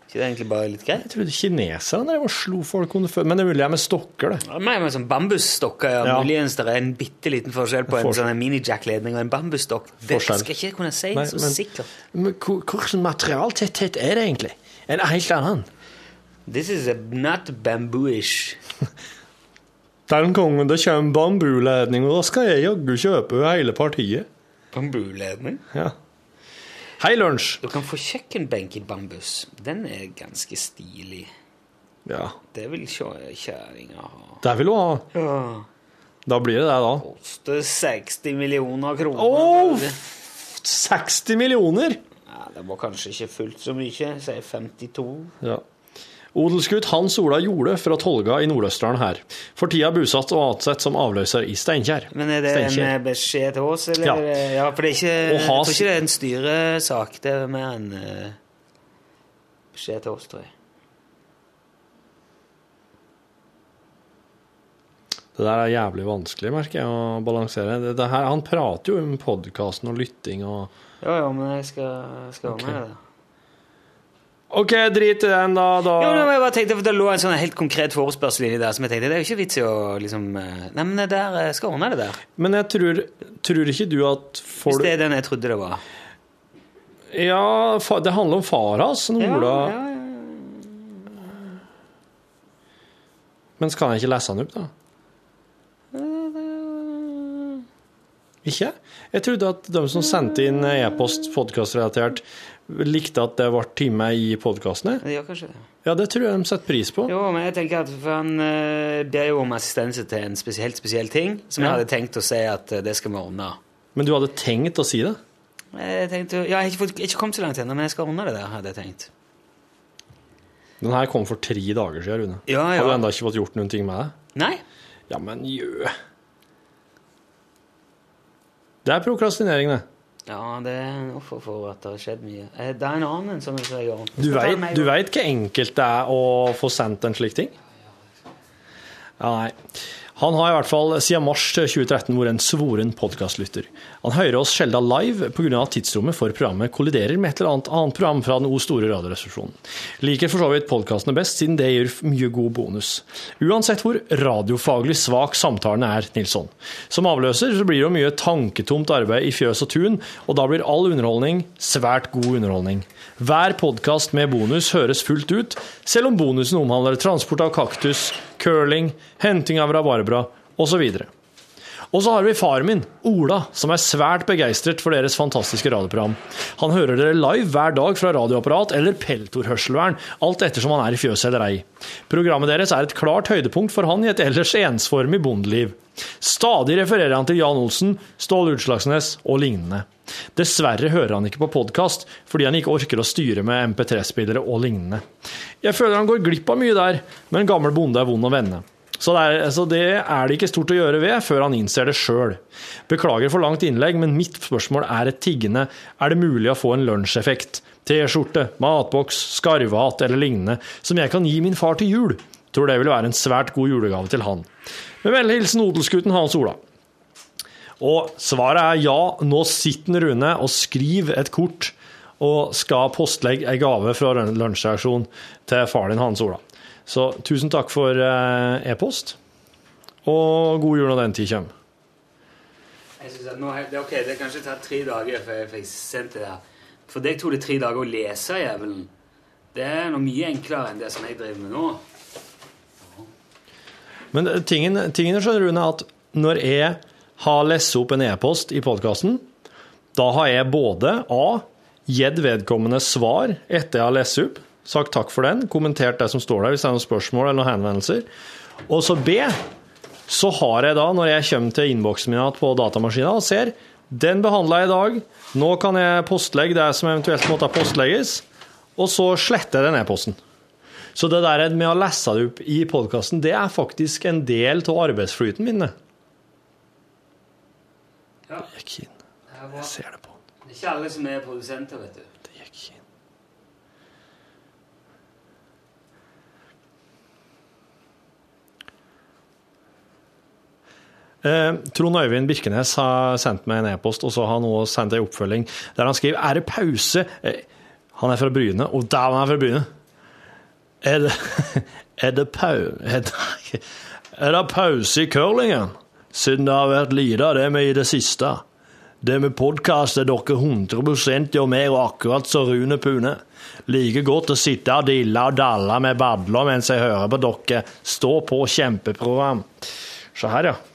Ikke det er egentlig bare litt greit? Jeg trodde kineserne drev og slo folk under føttene. Men det er mulig jeg med stokker, det. Mer med sånn bambusstokker. Ja. Ja. Muligens det er en bitte liten forskjell på en For... sånn minijack-ledning og en bambusstokk. Det skal jeg ikke kunne si Nei, så men- sikkert. Men hvor- Hvilken materialtetthet er det egentlig? En det helt annen? This is a not bambooish. Den gangen det kommer bambuledning, og da skal jeg jaggu kjøpe hele partiet. Bambuledning. Ja. Hei, lunsj! Du kan få kjøkkenbenk i bambus. Den er ganske stilig. Ja, Det vil kjerringa ha. det vil hun ha. Ja. Da blir det det, da. Koster 60 millioner kroner. Åh! 60 millioner! Ja, det var kanskje ikke fullt så mye. Sier 52. Ja. Odelsgutt Hans Ola Jole fra Tolga i Nord-Østerdalen her. For tida bosatt og ansett som avløser i Steinkjer. Men er det en eh, beskjed til oss, eller? Ja. Ja, for det er ikke, Og jeg tror ikke det er en styresak. Det er mer en eh, beskjed til oss, tror jeg. Det der er jævlig vanskelig, merker jeg, å balansere. Det, det her, han prater jo om podkasten og lytting og Ja, ja, men jeg skal, skal okay. med det. OK, drit i den, da. da. Jo, men jeg bare tenkte, for Det lå en sånn helt konkret forespørsel inni der som jeg tenkte det er jo ikke vits i å liksom eh, Nei, men det der, jeg skal ordne det der. Men jeg tror, tror ikke du at Hvis det er den jeg trodde det var. Ja, det handler om far hans, Ja, Ola. ja, ja. Men skal jeg ikke lese den opp, da? Ikke? Jeg trodde at de som sendte inn e-post podkastrelatert, likte at det ble time i podkastene. Ja, kanskje det. Ja, det tror jeg de setter pris på. Jo, men jeg tenker at for han eh, ber jo om assistanse til en spesielt spesiell ting, som Ja. jeg hadde tenkt å si at eh, det skal vi ordne. Men du hadde tenkt å si det? Jeg tenkte, ja, jeg har ikke, fått, ikke kommet så langt ennå, men jeg skal ordne det der, hadde jeg tenkt. Den her kom for tre dager siden, Rune. Ja, ja. Har du ennå ikke fått gjort noen ting med det? Nei? Ja, men jø. Det er prokrastinering, det. Ja, det er offer for at det har skjedd mye. Eh, Det er en annen som jeg gjør. Du vet, du vet hvor enkelt det er å få sendt en slik ting? Ja, nei. Han har i hvert fall siden mars 2013 vært en svoren podkastlytter. Han hører oss sjelden live pga. at tidsrommet for programmet kolliderer med et eller annet annet program fra den O store radioresepsjonen. Liker for så vidt podkastene best, siden det gir mye god bonus. Uansett hvor radiofaglig svak samtalen er, Nilsson. Som avløser så blir det jo mye tanketomt arbeid i fjøs og tun, og da blir all underholdning svært god underholdning. Hver podkast med bonus høres fullt ut, selv om bonusen omhandler transport av kaktus, curling, henting av rabarbra osv. Og så har vi faren min, Ola, som er svært begeistret for deres fantastiske radioprogram. Han hører dere live hver dag fra radioapparat eller peltorhørselvern, alt ettersom han er i fjøset eller ei. Programmet deres er et klart høydepunkt for han i et ellers ensformig bondeliv. Stadig refererer han til Jan Olsen, Ståle Utslagsnes og lignende. Dessverre hører han ikke på podkast, fordi han ikke orker å styre med MP3-spillere og lignende. Jeg føler han går glipp av mye der, men gammel bonde er vond å vende. Så det, er, så det er det ikke stort å gjøre ved før han innser det sjøl. Beklager for langt innlegg, men mitt spørsmål er et tiggende er det mulig å få en lunsjeffekt? T-skjorte, matboks, skarvehatt eller lignende som jeg kan gi min far til jul? Tror det vil være en svært god julegave til han. Med vennlig hilsen odelsgutten Hans Ola. Og svaret er ja, nå sitter Rune og skriver et kort og skal postlegge ei gave fra lunsjreaksjonen til far din Hans Ola. Så tusen takk for eh, e-post, og god jul når den tid kommer. Jeg synes at nå, er- det, er ok, det kan ikke ta tre dager før jeg fikk sendt det der. For deg tok det tre dager å lese jævelen. Det er noe mye enklere enn det som jeg driver med nå. Men eh, tingen, tingen skjønner Rune, at når jeg har lest opp en e-post i podkasten, da har jeg både A. Gitt vedkommende svar etter jeg har lest opp, sagt takk for den, kommentert det som står der hvis det er noen spørsmål eller noen henvendelser. Og så B. Så har jeg da, når jeg kommer til innboksen min på datamaskinen og ser den behandla jeg i dag, nå kan jeg postlegge det som eventuelt måtte postlegges, og så sletter jeg den e-posten. Så det der med å lese det opp i podkasten, det er faktisk en del av arbeidsflyten min. Ja. Det er keen. Jeg ser det på. Det er ikke alle som er produsenter, vet du. Det gikk inn. Eh, Trond Øyvind Birkenes har sendt meg en e-post, og så har han også sendt en oppfølging der han skriver Er det pause? Eh, han er fra Bryne, og dæven, han fra Bryne. Er det, er det pau... Er det, er det pause i curlingen? Siden det har vært lite av det med i det siste. Det med podkast er dere 100 gjør mer og akkurat som Rune Pune. Like godt å sitte og dille og dalle med badler mens jeg hører på dere. Stå på kjempeprogram. Se her, ja.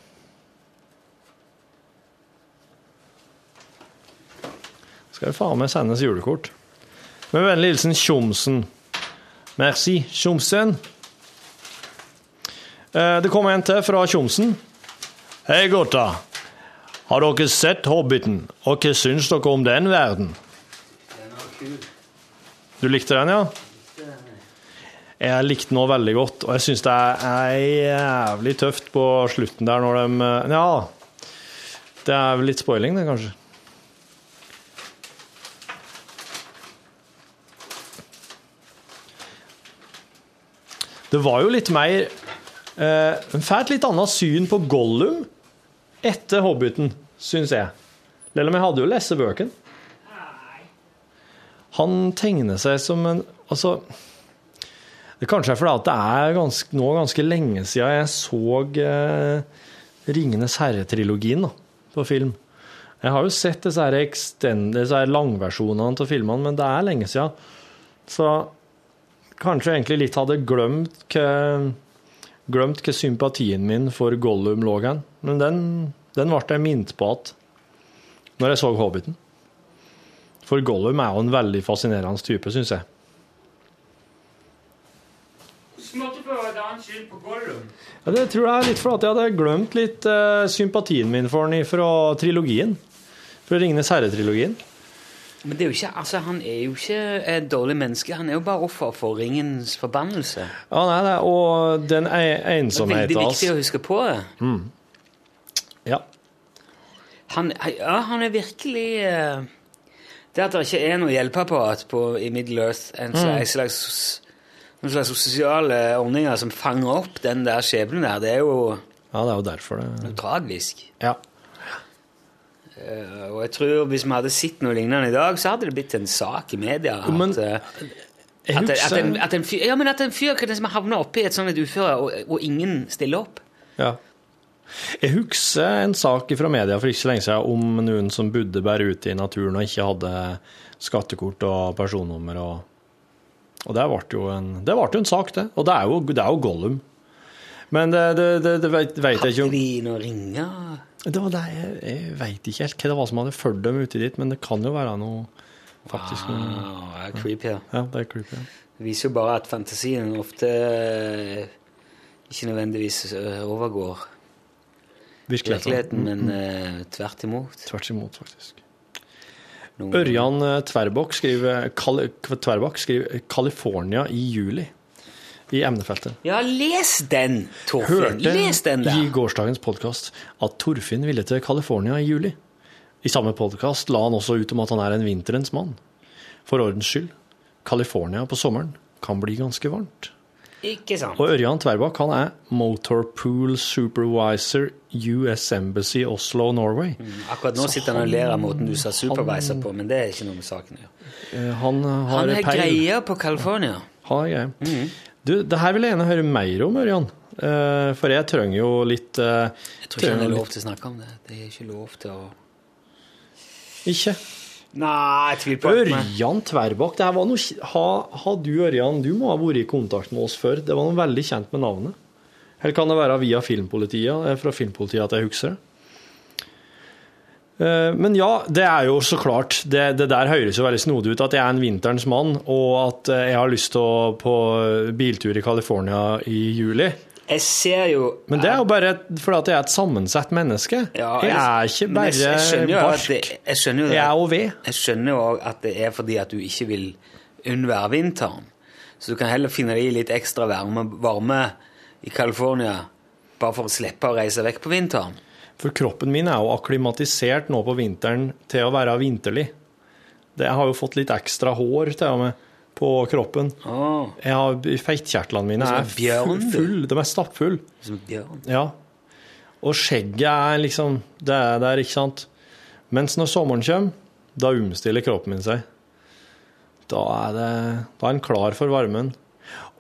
Skal det faen meg sendes julekort. Med vennlig hilsen Tjomsen. Merci, Tjomsen. Eh, Det kom en til fra Tjomsen. Hei, gutta. Har dere sett Hobbiten, og hva syns dere om den verden? Du likte den, ja? Jeg likte den òg veldig godt, og jeg syns det er jævlig tøft på slutten der når de Ja, det er vel litt spoiling, det, kanskje. Det var jo litt mer eh, et litt annet syn på Gollum etter Hobbiten, syns jeg. Selv om jeg hadde jo lest bøkene. Han tegner seg som en Altså Det kanskje er fordi at det er ganske, nå ganske lenge siden jeg så eh, Ringenes herre-trilogien på film. Jeg har jo sett disse, her disse her langversjonene av filmene, men det er lenge siden. Så kanskje egentlig litt hadde glemt hva, glemt hva sympatien min for Gollum lå hen. Men den, den ble jeg minnet på at når jeg så Hobbiten. For Gollum er jo en veldig fascinerende type, syns jeg. Måtte få et annet syn på Gollum. Ja, det tror jeg er litt fordi jeg hadde glemt litt uh, sympatien min for den fra trilogien. Fra Ringenes herre-trilogien. Men det er jo ikke, altså, han er jo ikke et dårlig menneske. Han er jo bare offer for ringens forbannelse. Ja, nei, det, og den e- Det er veldig viktig å huske på det. Ja. Han, ja, han er virkelig eh, Det at det ikke er noe hjelpeapparat på, i Middle-earth, en slags, slags, noen slags sosiale ordninger som fanger opp den der skjebnen der, det er jo ja, det er jo derfor det tragisk. Ja. Eh, og jeg tror hvis vi hadde sett noe lignende i dag, så hadde det blitt en sak i media. At, Men eh, at, at, en, at en fyr, ja, men at en fyr kan liksom havne oppi et sånt uføre, og, og ingen stiller opp. Ja. Jeg husker en sak fra media for ikke så lenge siden om noen som bodde bare ute i naturen og ikke hadde skattekort og personnummer. Og, og det ble jo en, det ble jo en sak, det. Og det er jo, det er jo Gollum. Men det, det, det, det vet, vet jeg ikke Hadde om de noen ringer? Det var det, jeg, jeg veit ikke helt hva det var som hadde fulgt dem uti dit, men det kan jo være noe faktisk noe, det er creepy. Ja. Ja, det er creepy. ja. Det viser jo bare at fantasien ofte eh, ikke nødvendigvis eh, overgår virkeligheten, men mm. tvert imot. Tvert imot, faktisk. Noen- Ørjan eh, Tverbakk skriver, Kal- skriver 'California i juli' i emnefeltet. Ja, les den, Torfinn! Hørte Les den i der! gårsdagens podkast at Torfinn ville til California i juli. I samme podkast la han også ut om at han er en vinterens mann. For ordens skyld, California på sommeren kan bli ganske varmt. Ikke sant? Og Ørjan Tverbakk han er Motorpool Supervisor US Embassy Oslo, Norway. Akkurat nå sitter han og ler av måten du sa supervisor på, men det er ikke noe med saken å gjøre. Eh, Han har Han har peil. greie på California. Han har greie. Du, det her vil jeg gjerne høre mer om, Ørjan. Eh, For jeg trenger jo litt eh, Jeg tror ikke det er lov til å snakke om det. Det er ikke lov til å Ikke. Nei, jeg tviler på det. Ørjan Tverbakk. Det her var noe, ha, ha du, Ørjan, du må ha vært i kontakt med oss før. Det var noe veldig kjent med navnet. Eller kan det være via filmpolitiet, fra filmpolitiet at jeg husker det? Eh, Men ja, det er jo så klart Det, det der høres jo veldig snodig ut at jeg er en vinterens mann, og at eh, jeg har lyst til å på biltur i California i juli. Jeg ser jo Men det er jo bare fordi at jeg er et sammensett menneske. Ja, jeg er ikke bare jeg, jeg barsk. det, jeg skjønner jo Jeg er ved. Jeg skjønner jo at det er fordi at du ikke vil unnvære vinteren. Så du kan heller finne deg i litt ekstra varme, varme i California bare for å slippe å reise vekk på vinteren. For kroppen min er jo akklimatisert nå på vinteren til å være vinterlig. Det, jeg har jo fått litt ekstra hår til og med på kroppen. Åh, Jeg har, Feitkjertlene mine er bjørn, full, full, de er stappfulle. som bjørn. Ja. Og skjegget er liksom Det er der, ikke sant? Mens når sommeren kommer, da omstiller kroppen min seg. Da er, det, da er den klar for varmen.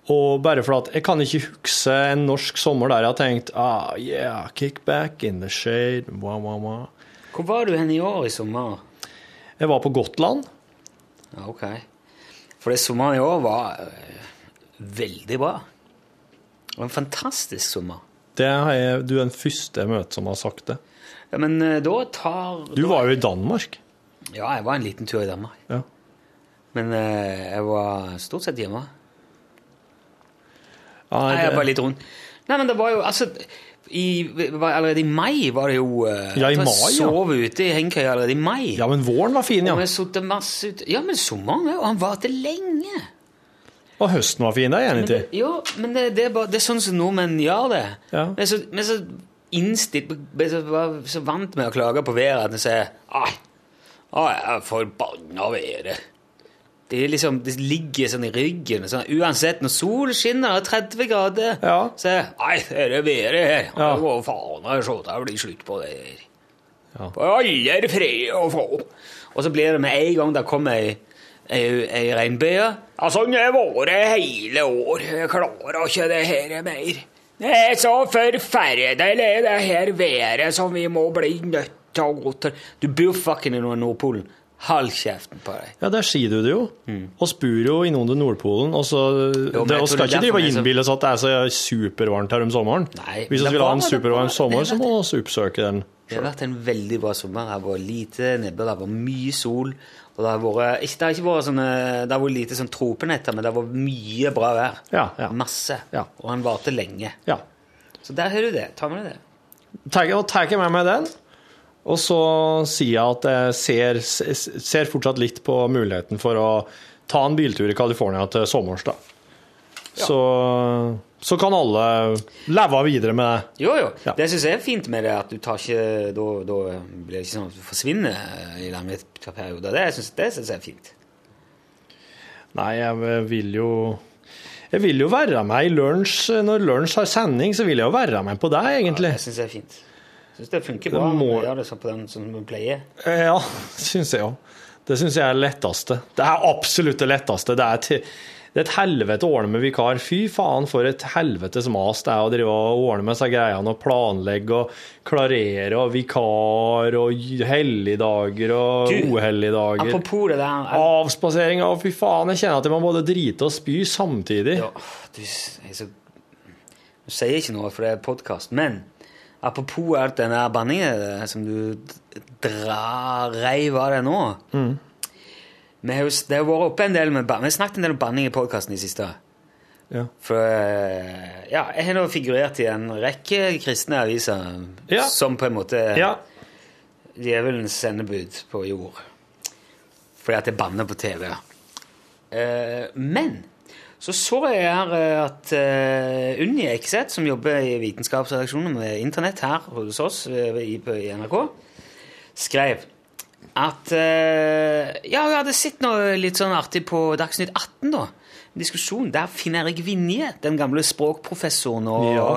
Og bare for at jeg kan ikke huske en norsk sommer der jeg har tenkt ah, yeah, kickback in the shade, wah, wah, wah. Hvor var du hen i år i sommer? Jeg var på Gotland. Ja, ok. For det sommeren i år var øh, veldig bra. Det var en fantastisk sommer. Det er jeg, du er den første jeg møter som har sagt det. Ja, men øh, da tar Du var jo i Danmark. Ja, jeg var en liten tur i Danmark. Ja. Men eh, jeg var stort sett hjemme. Ja, Nei, jeg er var litt rundt. Nei, men det var jo altså i, Allerede i mai var det jo eh, Ja, i mai, ja. sov ute i hengekøye allerede i mai. ja, men våren var fin, ja. Og vi satt masse ute Ja, men sommeren, og han varte lenge. Og høsten var fin, det er jeg enig i. ja, men det, det, er bare, det er sånn som nordmenn gjør det. Ja. Vi er så, vi er så innstilt så, så vant med å klage på været at vi sier Ai, ai, jeg er forbanna været. Det, er liksom, de ligger sånn i ryggen. Sånn, uansett, når solen skinner og det er 30 grader, Ja. så er Nei, det er det været her. Ja. Det faen meg så det blir slutt på det her. Ja. Alle er fred å få. Og så blir det med en gang det kommer ei, ei, ei regnbue. Ja, sånn har det vært hele år. Jeg klarer ikke det her mer. Det er så forferdelig, det her været som vi må bli nødt til å gå til. Du bor fucking i Nordpolen. Hold kjeften på deg. Ja, der sier du det jo. Og spur jo innom Nordpolen. Og så Mm. Jo, det, og skal ikke drive og innbille oss at det er så supervarmt her om sommeren. Nei, Hvis vi vil ha en supervarm sommer, så må vi oppsøke den. Det har vært en veldig bra sommer. Det har vært lite nedbør, det har vært mye sol. Og det har, vært, ikke, det har ikke vært sånne, det har vært lite sånn tropenetter, men det har vært mye bra vær. Ja, ja. Masse. Ja. Og han varte lenge. Ja. Så der har du det. Ta med deg det. Ta, jeg- tar jeg med meg den, og så sier jeg at jeg ser, ser fortsatt litt på muligheten for å ta en biltur i California til sommers, da. Så, så kan alle leve videre med det. Jo, jo. Ja. Det syns jeg er fint med det, at du tar ikke Da, da blir det ikke sånn at du forsvinner i lange perioder. Det syns synes jeg er fint. Nei, jeg vil jo Jeg vil jo være med i lunsj. Når lunsj har sending, så vil jeg jo være med på det, egentlig. Ja, Det syns jeg er fint. Jeg syns det funker bra. Må- å gjøre det sånn på den som vi pleier. Ja, syns jeg òg. Det syns jeg er det letteste. Det er absolutt det letteste. Det er, til, det er et helvete å ordne med vikar. Fy faen, for et helvetes mas det er å drive og ordne med seg greiene og planlegge og klarere og vikar og helligdager og uhelligdager. Apropos det der Avspasering og fy faen, jeg kjenner at jeg må både drite og spy samtidig. Ja, du, jeg så, du sier ikke noe, for det er podkast. Men apropos alt den der banningen eh, som du drar reiv av deg nå vi har jo, Det har vært oppe en del med Vi har snakket en del om banning i podkasten i siste. Ja. For eh, ja, jeg har nå figurert i en rekke kristne aviser Ja. som på en måte Ja. djevelens sendebud på jord. Fordi at jeg banner på TV. Eh, men så så jeg her eh, at uh, Unni Ekseth, som jobber i vitenskapsredaksjonen med internett her hos oss i, i NRK, skrev at uh, Ja, hun hadde sett noe litt sånn artig på Dagsnytt 18, da. En diskusjon der Finn Erik Vinje, den gamle språkprofessoren og Ja.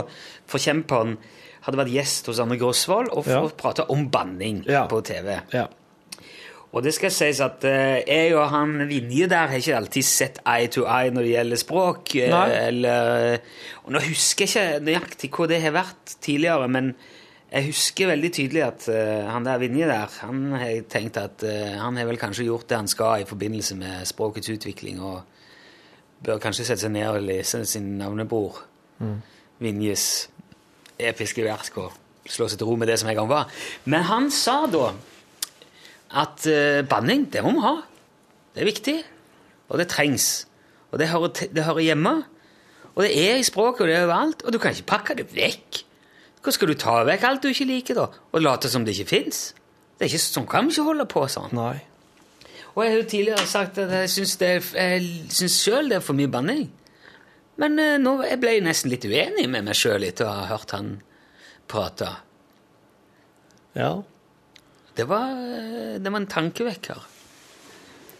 forkjemperen, hadde vært gjest hos Anne Grosvold og Ja. fått prate om banning Ja. på TV. Ja. Og det skal sies at eh, jeg og han Vinje der har ikke alltid sett eye to eye når det gjelder språk. eh, eller, og nå husker jeg ikke nøyaktig hvor det har vært tidligere, men jeg husker veldig tydelig at eh, han der Vinje der, han har tenkt at han har vel kanskje gjort det han skal i forbindelse med språkets utvikling, og bør kanskje sette seg ned og lese sin navnebror Vinjes episke verk og slå seg til ro med det som en gang var. Men han sa da at eh, banning, det må vi ha. Det er viktig, og det trengs. Og det hører, det hører hjemme. Og det er i språket, og det er overalt, og du kan ikke pakke det vekk. Hvor skal du ta vekk alt du ikke liker, da? Og late som det ikke fins? Sånn kan vi ikke holde på sånn. Nei. Og jeg har jo tidligere sagt at jeg syns, det jeg syns selv det er for mye banning. Men eh, nå jeg ble nesten litt uenig med meg sjøl etter å ha hørt han prate. Ja. Det var, eh, det var en tankevekker.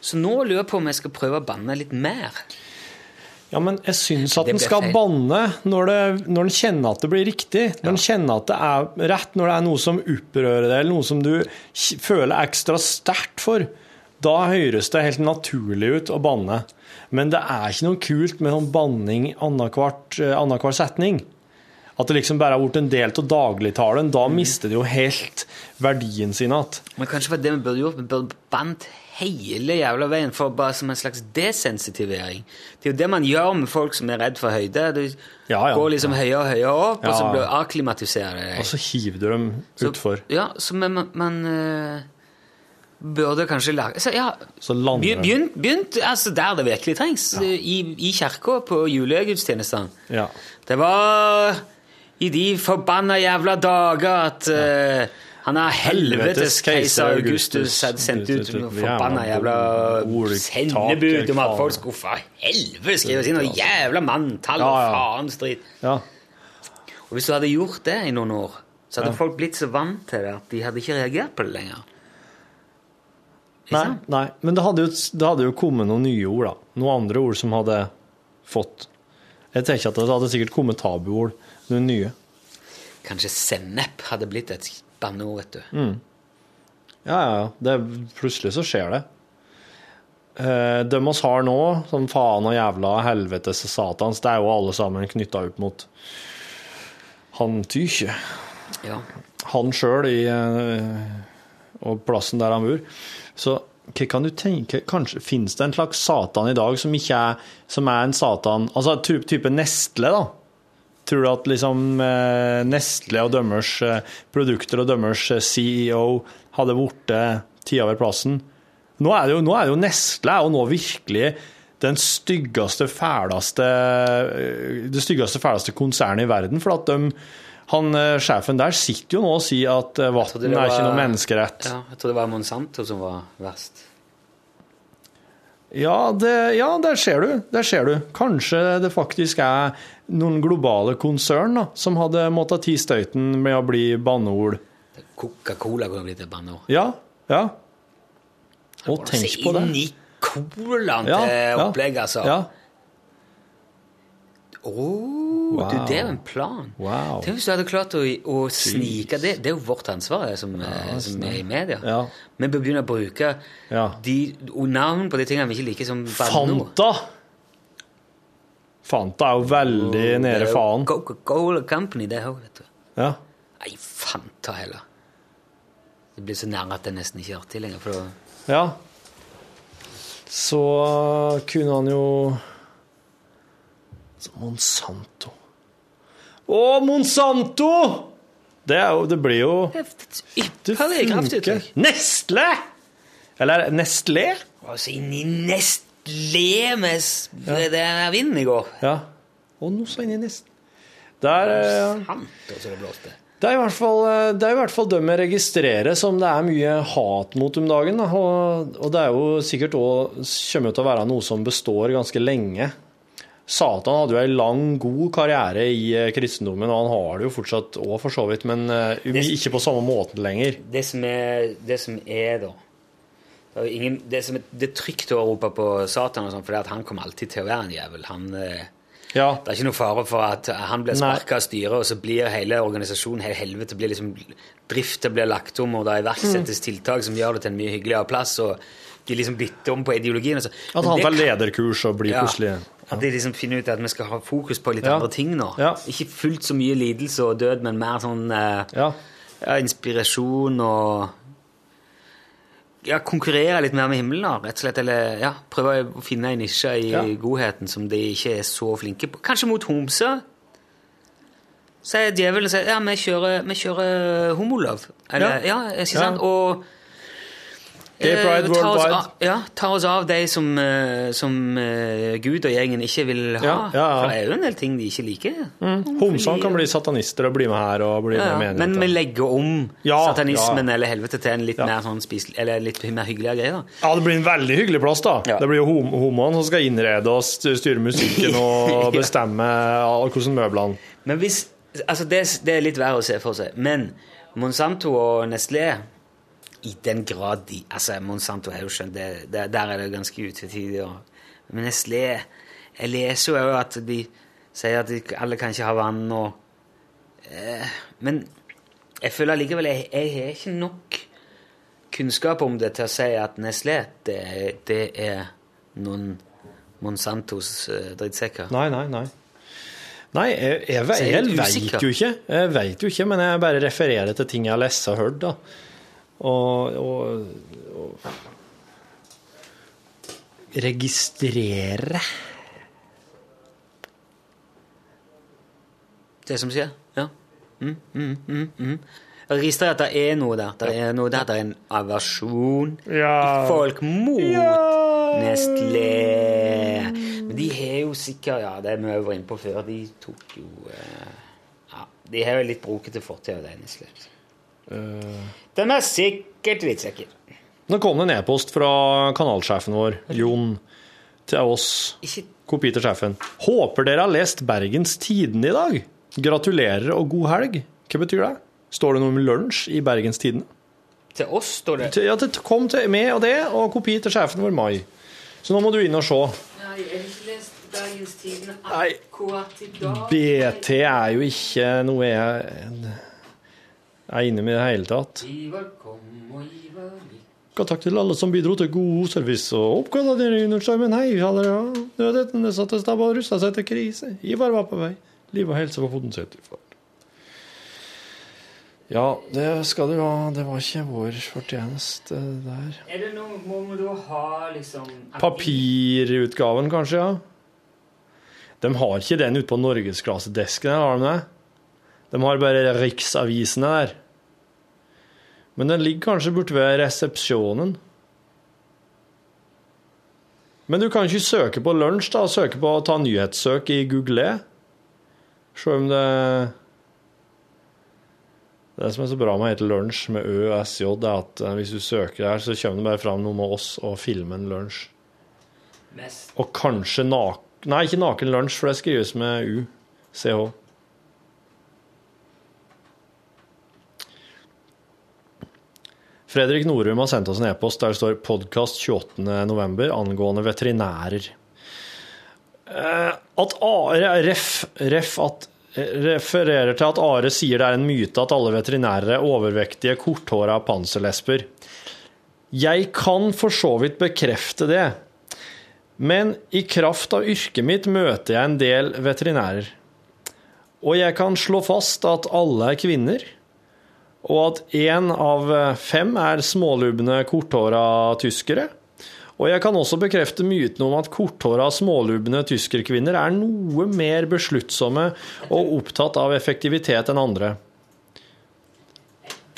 Så nå lurer jeg på om jeg skal prøve å banne litt mer. Ja, men jeg syns at en skal feil. banne når, en kjenner at det blir riktig. Når en kjenner at det er rett, når det er noe som opprører deg, eller noe som du føler ekstra sterkt for. Da høres det helt naturlig ut å banne. Men det er ikke noe kult med sånn banning eh, annenhver setning. At det liksom bare har blitt en del av dagligtalen. Da mister det jo helt verdien sin igjen. Men kanskje var det vi burde gjort? Vi burde bandt hele jævla veien for bare som en slags desensitivering. Det er jo det man gjør med folk som er redd for høyde. Du Ja, ja. går liksom høyere og høyere opp, og så blir du akklimatiserer deg. Og så hiver du dem utfor. Ja, så man, man, uh, burde kanskje lage så, ja, Så Begynt, begynt, altså der det virkelig trengs. I, i kirka på julegudstjenestene. Ja. Det var i de forbanna jævla dager at eh, han er helvetes keiser Augustus hadde sendt ut noen forbanna jævla sendebud om at folk skulle for helvete skrive sine jævla manntall og Ja, ja. faens drit. ja. Og hvis du hadde gjort det i noen år, så hadde Ja. folk blitt så vant til det at de hadde ikke reagert på det lenger. Nei, nei, men det hadde, jo, det hadde jo kommet noen nye ord, da. Noen andre ord som hadde fått Jeg tenker at det hadde sikkert kommet tabuord, noen nye. Kanskje sennep hadde blitt et banneord, vet du. Mm. Ja, ja. Det, plutselig så skjer det. Eh, de oss har nå, som faen og jævla helvetes og satans, det er jo alle sammen knytta opp mot han Tykje. Ja. Han sjøl i eh, Og plassen der han bor. Så hva kan du tenke Kanskje finnes det en slags satan i dag som ikke er Som er en satan Altså type, type Nestle, da? Tror du at liksom eh, Nestle og dømmers eh, produkter og dømmers eh, CEO hadde blitt tida over plassen? Nå er det jo, nå er det jo Nestle og nå virkelig den styggeste, fæleste det styggeste, fæleste konsernet i verden. For at de, han, sjefen der sitter jo nå og sier at vann er ikke noe menneskerett. Ja, jeg tror det var Monsanto som var verst. Ja, det, ja, der ser du. Der ser du. Kanskje det faktisk er noen globale konsern da, som hadde måttet ti støyten med å bli banneord. Coca-Cola kunne blitt et banneord. Ja, ja. Og tenk på det. Inn i colaen til ja. opplegget, altså. Ja. Åh, Wow. du, det er jo en plan. Wow. Tenk hvis du hadde klart å, å snike det. Det er jo vårt ansvar det, som, ja, som er i media. Ja. Vi bør begynne å bruke Ja. de navn på de tingene vi ikke liker som banneord. Fanta! Fanta er jo veldig Det er nede faen. Coca-Cola Company, det òg, vet du. Ja. Nei, Fanta heller. Det blir så nære at det nesten ikke er artig lenger. For da ja. Så kunne han jo Så Monsanto. Å, Monsanto! Det, er jo, det blir jo Det kraftuttrykk. Nestle! Eller Nestlé? Altså inn i Nestlé med ja. det er vind i går. Ja. Og nå så inn i Nestle. Der, eh, blåste. det, er i hvert fall, eh, det er i hvert fall dem jeg registrerer som det er mye hat mot om dagen. Da. Og, og det er jo sikkert òg kommer til å være noe som består ganske lenge. Satan hadde jo ei lang, god karriere i eh, kristendommen, og han har det jo fortsatt òg, for så vidt, men eh, ikke på samme måten lenger. Det som er, det som er da det er, ingen, det, som er, det er trygt å rope på Satan, og sånt, for han kommer alltid til å være en jævel. Han, eh, Ja, det er ikke noe fare for at han blir sparka av styret, og så blir hele organisasjonen, hele helvete, blir liksom, driften blir lagt om, og det iverksettes Mm. tiltak som gjør det til en mye hyggeligere plass, og de liksom bytter om på ideologien. Og så. At han tar lederkurs og blir Ja, plutselig At de liksom finner ut at vi skal ha fokus på litt Ja. andre ting nå. Ja. Ikke fullt så mye lidelse og død, men mer sånn eh, Ja. ja, inspirasjon og ja, konkurrere litt mer med himmelen, da, rett og slett. Eller ja, prøve å finne en nisje i Ja. godheten som de ikke er så flinke på. Kanskje mot homse? Sier djevelen sier, ja, vi kjører, vi kjører homolov. Eller, ja. ikke Ja. sant? Og Gay eh, pride oss worldwide. av- Ja, ta oss av de som, eh, som uh, Gud og gjengen ikke vil ha. Ja, ja, ja. For det er jo en del ting de ikke liker. Homsene kan bli satanister og bli med her og bli med ja. Men vi legger om satanismen eller helvete til en litt mer sånn spis, eller litt mer hyggeligere greie. da. Ja, det blir en veldig hyggelig plass, da. Det blir jo hom homoene som skal innrede og styre musikken og bestemme hvordan møblene Men hvis, altså det, det er litt verre å se for seg. Men Monsanto og Nestlé I den grad de altså Monsanto har jo skjønt det, det, Der er det ganske utvetydig. Men Nestlé Jeg leser jo at de sier at de, alle kan ikke ha vann og eh, Men jeg føler allikevel jeg, jeg har ikke nok kunnskap om det til å si at Nestlé det, det er noen Monsantos eh, drittsekker. Nei, nei, nei. Nei, jeg, jeg, jeg jeg, veit jo ikke. Jeg vet jo ikke, men jeg bare refererer til ting jeg har lest og hørt, da. Og, og, og Registrere Det som skjer? Ja. Mm, mm, mm, mm. Jeg registrerer at det er noe der. Det er noe der, det er en aversjon Ja. i folk mot Nestlé. Men de har jo sikkert Ja, det vi var inne på før. De tok jo eh, Ja, de har jo litt brokete fortid Nestlé. Den er sikkert drittsekker. Nå kom det en e-post fra kanalsjefen vår, Jon, til oss. Kopi til sjefen. Håper dere har lest Bergens Tidende i dag. Gratulerer og god helg. Hva betyr det? Står det noe om lunsj i Bergens Tidende? til oss, står det. Til- Ja, det kom til meg og det, og kopi til sjefen vår, Mai. Så nå må du inn og se. Nei, jeg har ikke lest Bergens Tidende Nei. akkurat i dag. BT er jo ikke noe jeg er inne med i det hele tatt. Og takk til alle som bidro til god service og oppgradering under stormen. Hei, alle ja. Nødetene satte stabba og rusta seg til krise. Ivar var på vei. Liv og helse var potensielt i fare. Ja, det skal du ha. Det var ikke vår fortjeneste der. Er det noe Må du ha liksom Papirutgaven, kanskje, ja. De har ikke den ute på norgesklassedesken, har de det? De har bare riksavisene der. Men den ligger kanskje borte ved resepsjonen. Men du kan ikke søke på lunsj, da. Søke på å ta nyhetssøk i Google. Se om det Det som er så bra med å hete lunsj med Ø og SJ, er at eh, hvis du søker der, så kommer det bare fram noe med oss og filmen lunsj. Mest. Og kanskje nak... Nei, ikke naken lunsj, for det skrives med U. CH. Fredrik Norum har sendt oss en e-post der det står 'podkast 28.11. angående veterinærer'. Eh, At Are ref, ref at, refererer til at Are sier det er en myte at alle veterinærer er overvektige, korthåra panserlesber. Jeg kan for så vidt bekrefte det. Men i kraft av yrket mitt møter jeg en del veterinærer. Og jeg kan slå fast at alle er kvinner, og at én av fem er smålubne, korthåra tyskere. Og jeg kan også bekrefte myten om at korthåra, smålubne tyskerkvinner er noe mer besluttsomme og opptatt av effektivitet enn andre.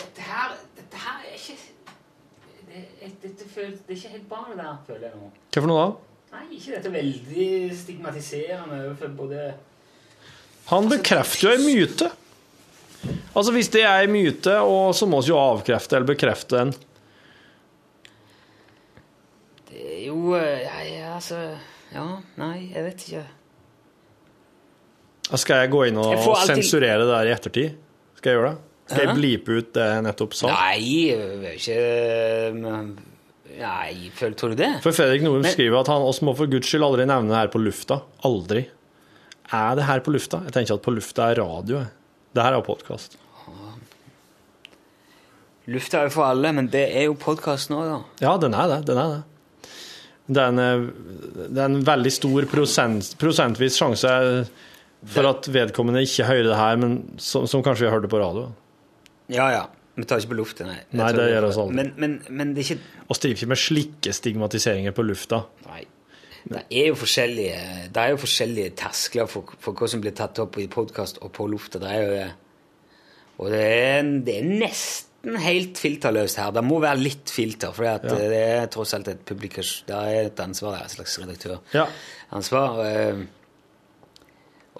Dette her, dette her er ikke det, er- dette føler, det er ikke helt bra, det der, føler jeg nå. Hva for noe da? Nei, ikke dette veldig stigmatiserende overfor både Han bekrefter jo en myte. Altså Hvis det er en myte, og så må vi jo avkrefte eller bekrefte den. Det er jo eh, Ja, ja, altså Ja, nei, jeg vet ikke. Skal jeg gå inn og alltid- sensurere det der i ettertid? Skal jeg gjøre det? Skal jeg blipe ut det jeg nettopp sa? Nei, jeg ikke Nei, tror du det? For Fredrik Norum Men- skriver at han oss må for guds skyld aldri nevne det her på lufta. Aldri. Er det her på lufta? Jeg tenker at på lufta er radio. jeg. Det her er podkast. Lufta er jo for alle, men det er jo podkast nå, da. Ja, den er det. Den er det. Det er en, eh, det er en veldig stor prosent, prosentvis sjanse for at vedkommende ikke hører det her, men som, som kanskje vi har hørt det på radio. Ja, ja. Vi tar ikke på lufta, nei. Nei, det gjør oss aldri. Men, men, men det er ikke Og driver ikke med slike stigmatiseringer på lufta. Nei. Det er jo forskjellige, det er jo forskjellige terskler for, for hva som blir tatt opp i podkast og på lufta. Det er jo det. Og det er, det er nesten helt filterløst her. Det må være litt filter, for Ja. det er tross alt et publikers... Det er et ansvar, det er et slags redaktør. Ja. eh,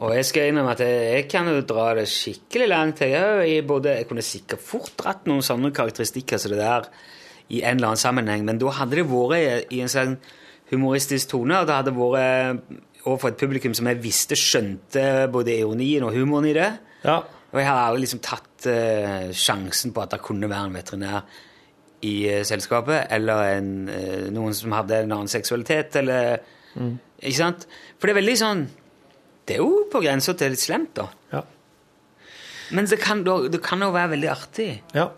Og jeg skal innrømme at jeg, jeg kan jo dra det skikkelig langt. Jeg, både, jeg kunne sikkert fort dratt noen sånne karakteristikker som det der i en eller annen sammenheng, men da hadde det vært i, i en sånn humoristisk tone, og det hadde vært overfor et publikum som jeg visste skjønte både ironien og humoren i det. Ja. Og jeg hadde aldri liksom tatt uh, sjansen på at det kunne være en veterinær i uh, selskapet, eller en, uh, noen som hadde en annen seksualitet, eller Ikke sant? For det er veldig sånn Det er jo på grensa til litt slemt, da. Ja. Men det kan det kan jo være veldig artig. ja.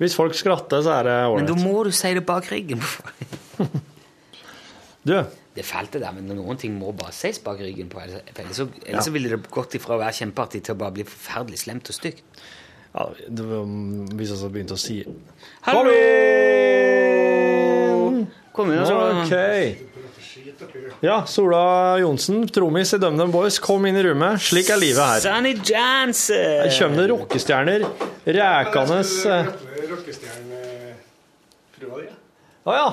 Hvis folk skratter, så er det Men da må du si det bak ryggen. Du, Det falt det der, men noen ting må bare sies bak ryggen på. Ellers, ellers, så, ellers så ville det gått ifra å være kjempeartig til å bare bli forferdelig slemt og stygt. ja, det var, hvis jeg hadde begynte å si Hallo! Kom inn, så. OK. Ja, Sola Johnsen, trommis i DumDum Boys, kom inn i rommet. Slik er livet her. Sunny Jansen! Her kommer det rockestjerner rækende eh, Å ja.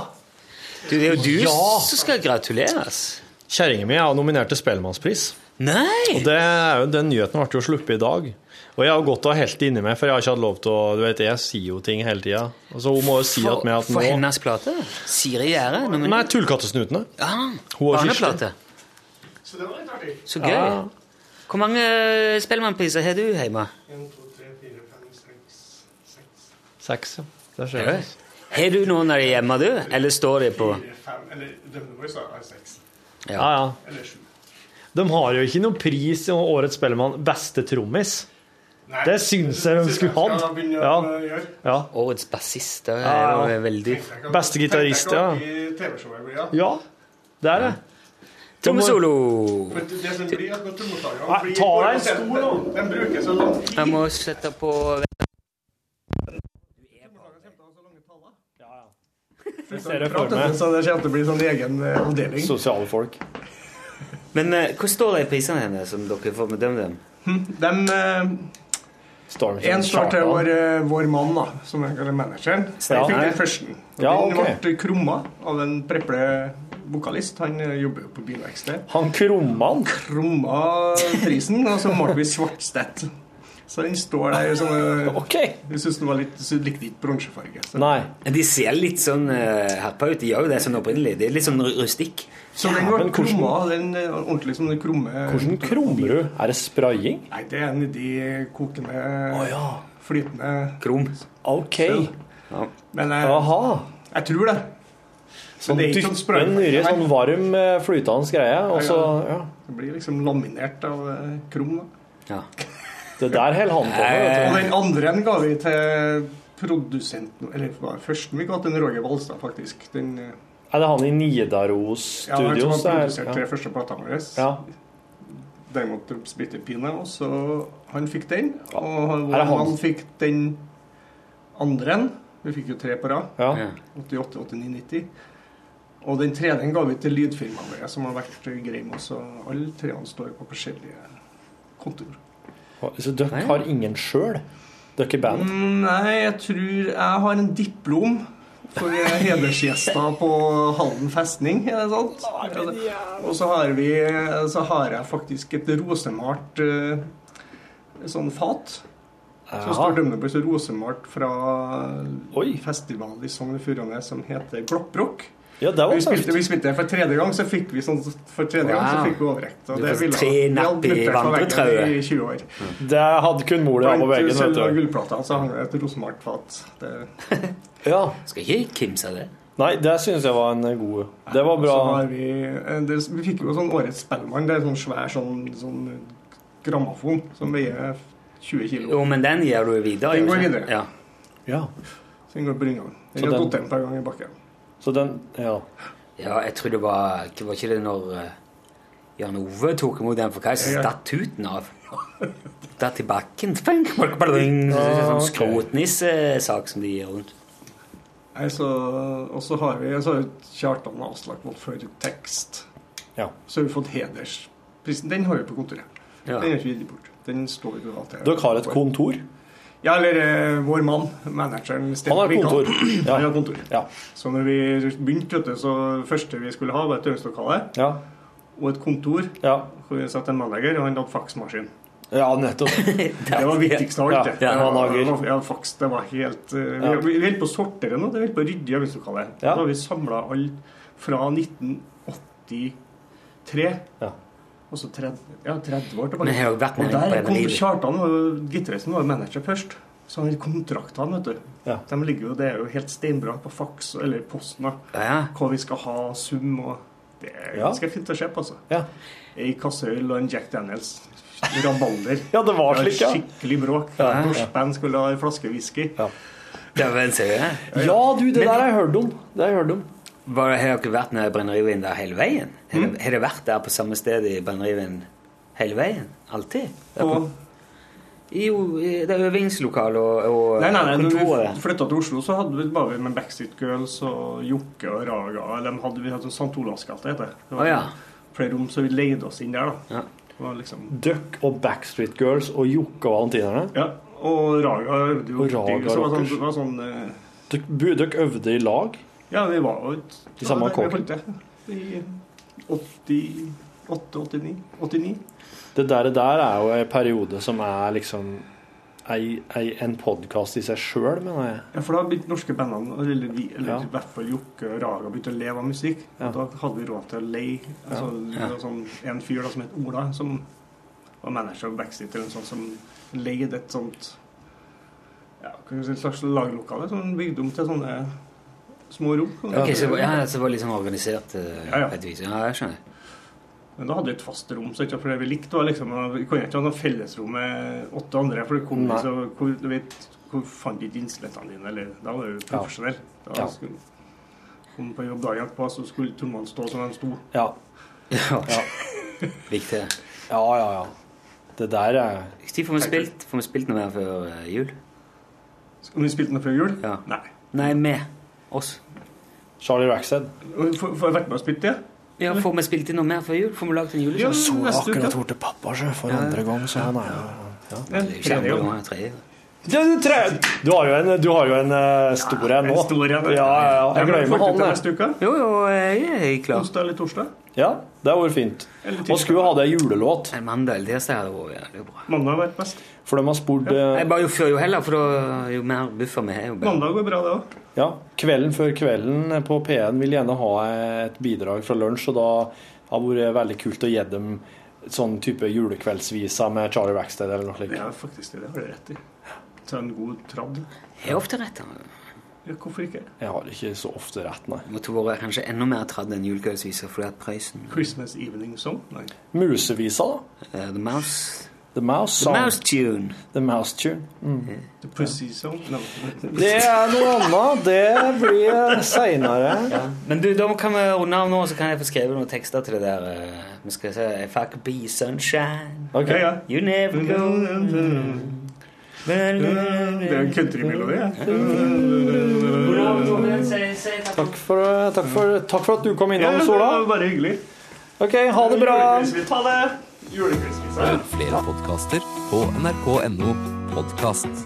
Du, det er jo du Ja. som skal gratuleres. Kjerringa mi er nominert til Spellemannspris. Nei! Det er jo, Den nyheten ble jo sluppet i dag. Og jeg har gått og helt inni meg, for jeg har ikke hatt lov til å Du vet, jeg sier jo ting hele tida. Så hun må jo si For, at vi at nå for hennes plate? Siri Gjære? nominert. Nei, Tullkattesnutene. Ja, Hun har artig. Så gøy. Ja. Hvor mange Spellemannpriser har du hjemme? Seks, ja. Det Ja. skjer. Har du noen av de hjemme, du? Eller står de på Ja, ja. De har jo ikke noen pris i Årets Spellemann beste trommis. Det syns jeg de skulle hatt. Ja. ja. Årets bassist? Det er jo veldig Beste gitarist, ja. Ja, det er det. Trommesolo! Ta deg en stol, nå. De bruker så lang tid. Jeg må sette på Jeg ser det for meg. Så det kommer til å bli sånn egen eh, avdeling. Sosiale folk. Men eh, hvor står de prisene henne som dere får med DumDum? De, eh, Storm en står til vår, eh, vår mann, da, som jeg kaller manageren. Jeg fikk den første. Og Ja, Den ok. ble krumma av en preple vokalist. Han eh, jobber jo på bilverksted. Han krumman. Krumma prisen, og så ble vi svartstedt. Så den står der som okay. OK. Jeg syns den var litt så likte ikke bronsefarge. Nei. De ser litt sånn uh, herpa ut. De gjør jo det sånn opprinnelig. Det er litt sånn rustikk. så den ble krumma. Den eh, ordentlig som den krumme Hvordan krummer du? Er det spraying? Nei, det er nedi kokende, ja. flytende Krum. OK. Men jeg Aha. jeg tror det. Sånn det er ikke sånn dyppe spray- nedi sånn varm, flytende greie, og så ja. Det blir liksom laminert av krum. Da. Ja. Det der holder han på med. Og den andre en ga vi til produsenten Eller det førsten vi ga til Roger Valstad, faktisk. Den, eh, Er det han i Nidaros ja, han som Studios? har produsert tre første platene våre. Ja. Derimot splitterpine. Og så han fikk den. Og han, han? han fikk den andre. Vi fikk jo tre på rad. Ja. Ja. 88, 89, 90. Og den tredje ga vi til lydfirmaet vårt, som har vært grei med oss. Og alle treene står på forskjellige kontor. Så dere har ingen sjøl? Dere er band? Mm, Nei, jeg tror jeg har en diplom for hedersgjester på Halden festning. Er det sant? Og så har, vi, så har jeg faktisk et rosemalt eh, sånn fat. Som står dømmende på så rosemalt fra Oi. festival i Sogn og Furane som heter Glopprock. Ja, det var Vi spilte, vi spilte for tredje gang, så fikk vi sånn For tredje gang så fikk vi overrekt. Og det ville tre napp i vandretrauet. i 20 år. Det hadde kun mor di på veggen, vet du. gullplater så hang det et rosemalt fat. Ja. Skal ikke kimse av det. Nei, det syns jeg var en god Det var bra. vi, eh, det, vi fikk jo sånn Årets Spellemann. Det er sånn svær sånn, sånn grammofon som veier 20 kilo. Jo, men den gir du videre. Den går videre. Ja. Ja. Så den går på Brynjan. Så Den har den- gått en par ganger i bakken. Så den Ja. ja, jeg tror det var det Var ikke det når eh, Jan Ove tok imot den for hva Ja. datt tuten av? Datt i bakken. Sånn skrotnissesak som de gir rundt. Nei, så, og så har vi så har Kjartan Aslak valgt for tekst. Ja. Så har vi fått hedersprisen. Den har vi på kontoret. Ja. Den er ikke gitt bort. Den står jo alltid Dere har et kontor? Ja, eller uh, vår mann, manageren Sten Han har kontor. Ja. Han har kontor. Ja. Så når vi begynte, vet så første vi skulle ha, var et øvingslokale Ja. og et kontor Ja, hvor vi satt en manager, og han hadde faksmaskin. ja nettopp. Det var viktigst av alt. det. Ja, var- Ja, faks, det var helt uh. Vi, vi holdt på å sortere nå. Det holdt på å rydde i øvingslokalet. Ja. Da har vi samla alt fra 1983. Ja. Og så 30, ja, 30 år tilbake. Og der kom. Kjartan, gitaristen, var manager først. Så han kontraktene, vet du. Ja. De ligger jo, det er jo helt steinbra på faks, eller posten, da. Ja, ja. Hva vi skal ha, sum og Det er Ja. ganske fint å se på, altså. Ja. Ei kasseøl og en Jack Daniels. Rabalder. Ja, det var slik, ja. Skikkelig bråk. Ja, ja. Norskband skulle ha en flaske whisky. Det var en serie Ja, du, det der har jeg hørt om. Det har jeg hørt om. Var, har dere vært nede i Brenneriven der hele veien? Har Mm. dere- Har dere vært der på samme sted i Brenneriven hele veien? Alltid? På, Jo, i det øvingslokalet og, og Nei, nei, nei, når kontoret. vi flytta til Oslo, så hadde vi bare med Backstreet Girls og Jokke og Raga. Eller de hadde, vi hatt en St. Olavs gate, heter det. Det Å, ja. flere rom, så vi leide oss inn der, da. Ja. Det var liksom Duck og Backstreet Girls og Jokke og Valentinerne. Ja, og Raga øvde jo Og Raga det var sånn, det var sånn eh, Dere, dere øvde i lag? Ja, vi var jo I samme ja, kåken? det I 88, 89, 89. Det der, der er jo en periode som er liksom ei, ei, en podkast i seg sjøl, mener jeg. Ja, for da begynte norske bandene, eller, vi, eller Ja. i hvert fall Jokke og Raga, begynte å leve av musikk. Ja. Da hadde vi råd til å leie altså, Ja. det sånn, En fyr da, som het Ola, som var manager av Backstreet, eller noe sånt, som leide et sånt ja, hva skal vi si, et slags laglokale som bygde om til sånne små rom. Ok, så, ja, så det var litt sånn organisert eh, Ja, ja. et vis. Ja, jeg skjønner. Men da hadde vi et fast rom, så ikke for det vi likte var liksom Vi kunne ikke ha noe fellesrom med åtte andre, for det kom Nei. så hvor, du vet, hvor fant ikke instrumentene dine, eller Da var du profesjonell. Da Ja. skulle kom på jobb dagen etterpå, så skulle trommene stå som de sto. Ja. Ja, Ja. Viktig. ja, ja, ja. Det der er Når får vi spilt, får vi spilt noe mer før eh, jul? Om vi spilte noe før jul? Ja. Nei. Nei, med oss. Charlie Rackstead. Får jeg vært med og spilt det? Ja, Får vi spilt inn noe mer før jul? Får vi lagd en Ja, så akkurat bort til pappa sjø, for andre gang, så han er jo ja. Tredje gang. Ja, du, du har jo en, du har jo en eh, stor en nå. En stor en, Ja, ja, ja. Jeg glemmer han, til jeg. neste uke? Jo, jo, jeg er klar. Onsdag eller torsdag? Ja, det hadde vært fint. Og skulle ha det julelåt, En mandag det hadde vært jævlig bra. Mandag har vært best. for de har spurt eh, Jeg bare jo før jo heller, for da jo mer buffer vi har, jo bedre. Mandag går bra, det òg. Ja, Kvelden før kvelden på P1 vil gjerne ha et bidrag fra lunsj, og da har det vært veldig kult å gi dem sånn type julekveldsviser med Charlie Rackstead eller noe slikt. Ja, faktisk det. Har du rett i. Ta en god tradd. Jeg er ofte rett. da. Ja, hvorfor ikke? Jeg har ikke så ofte rett, nei. Det måtte vært kanskje enda mer tradd enn julekveldsviser, fordi at Prøysen Christmas Evening Song? Nei. Musevisa, da? Uh, The Mouse The Mouse Song. The Mouse Tune. The Mouse Tune. The Pussy Song? No. Det er noe annet. Det blir seinere. Men du, da kan vi runde av nå, så kan jeg få skrevet noen tekster til det der eh, Vi skal se If I could be sunshine, Ok. Ja, ja. you never go Det er en countrymelodi. Takk for, takk, for, takk for at du kom Ja, innom, det Sola. var bare hyggelig. Ok, ha det bra. Ha det. Hør flere podkaster på nrk.no podkast.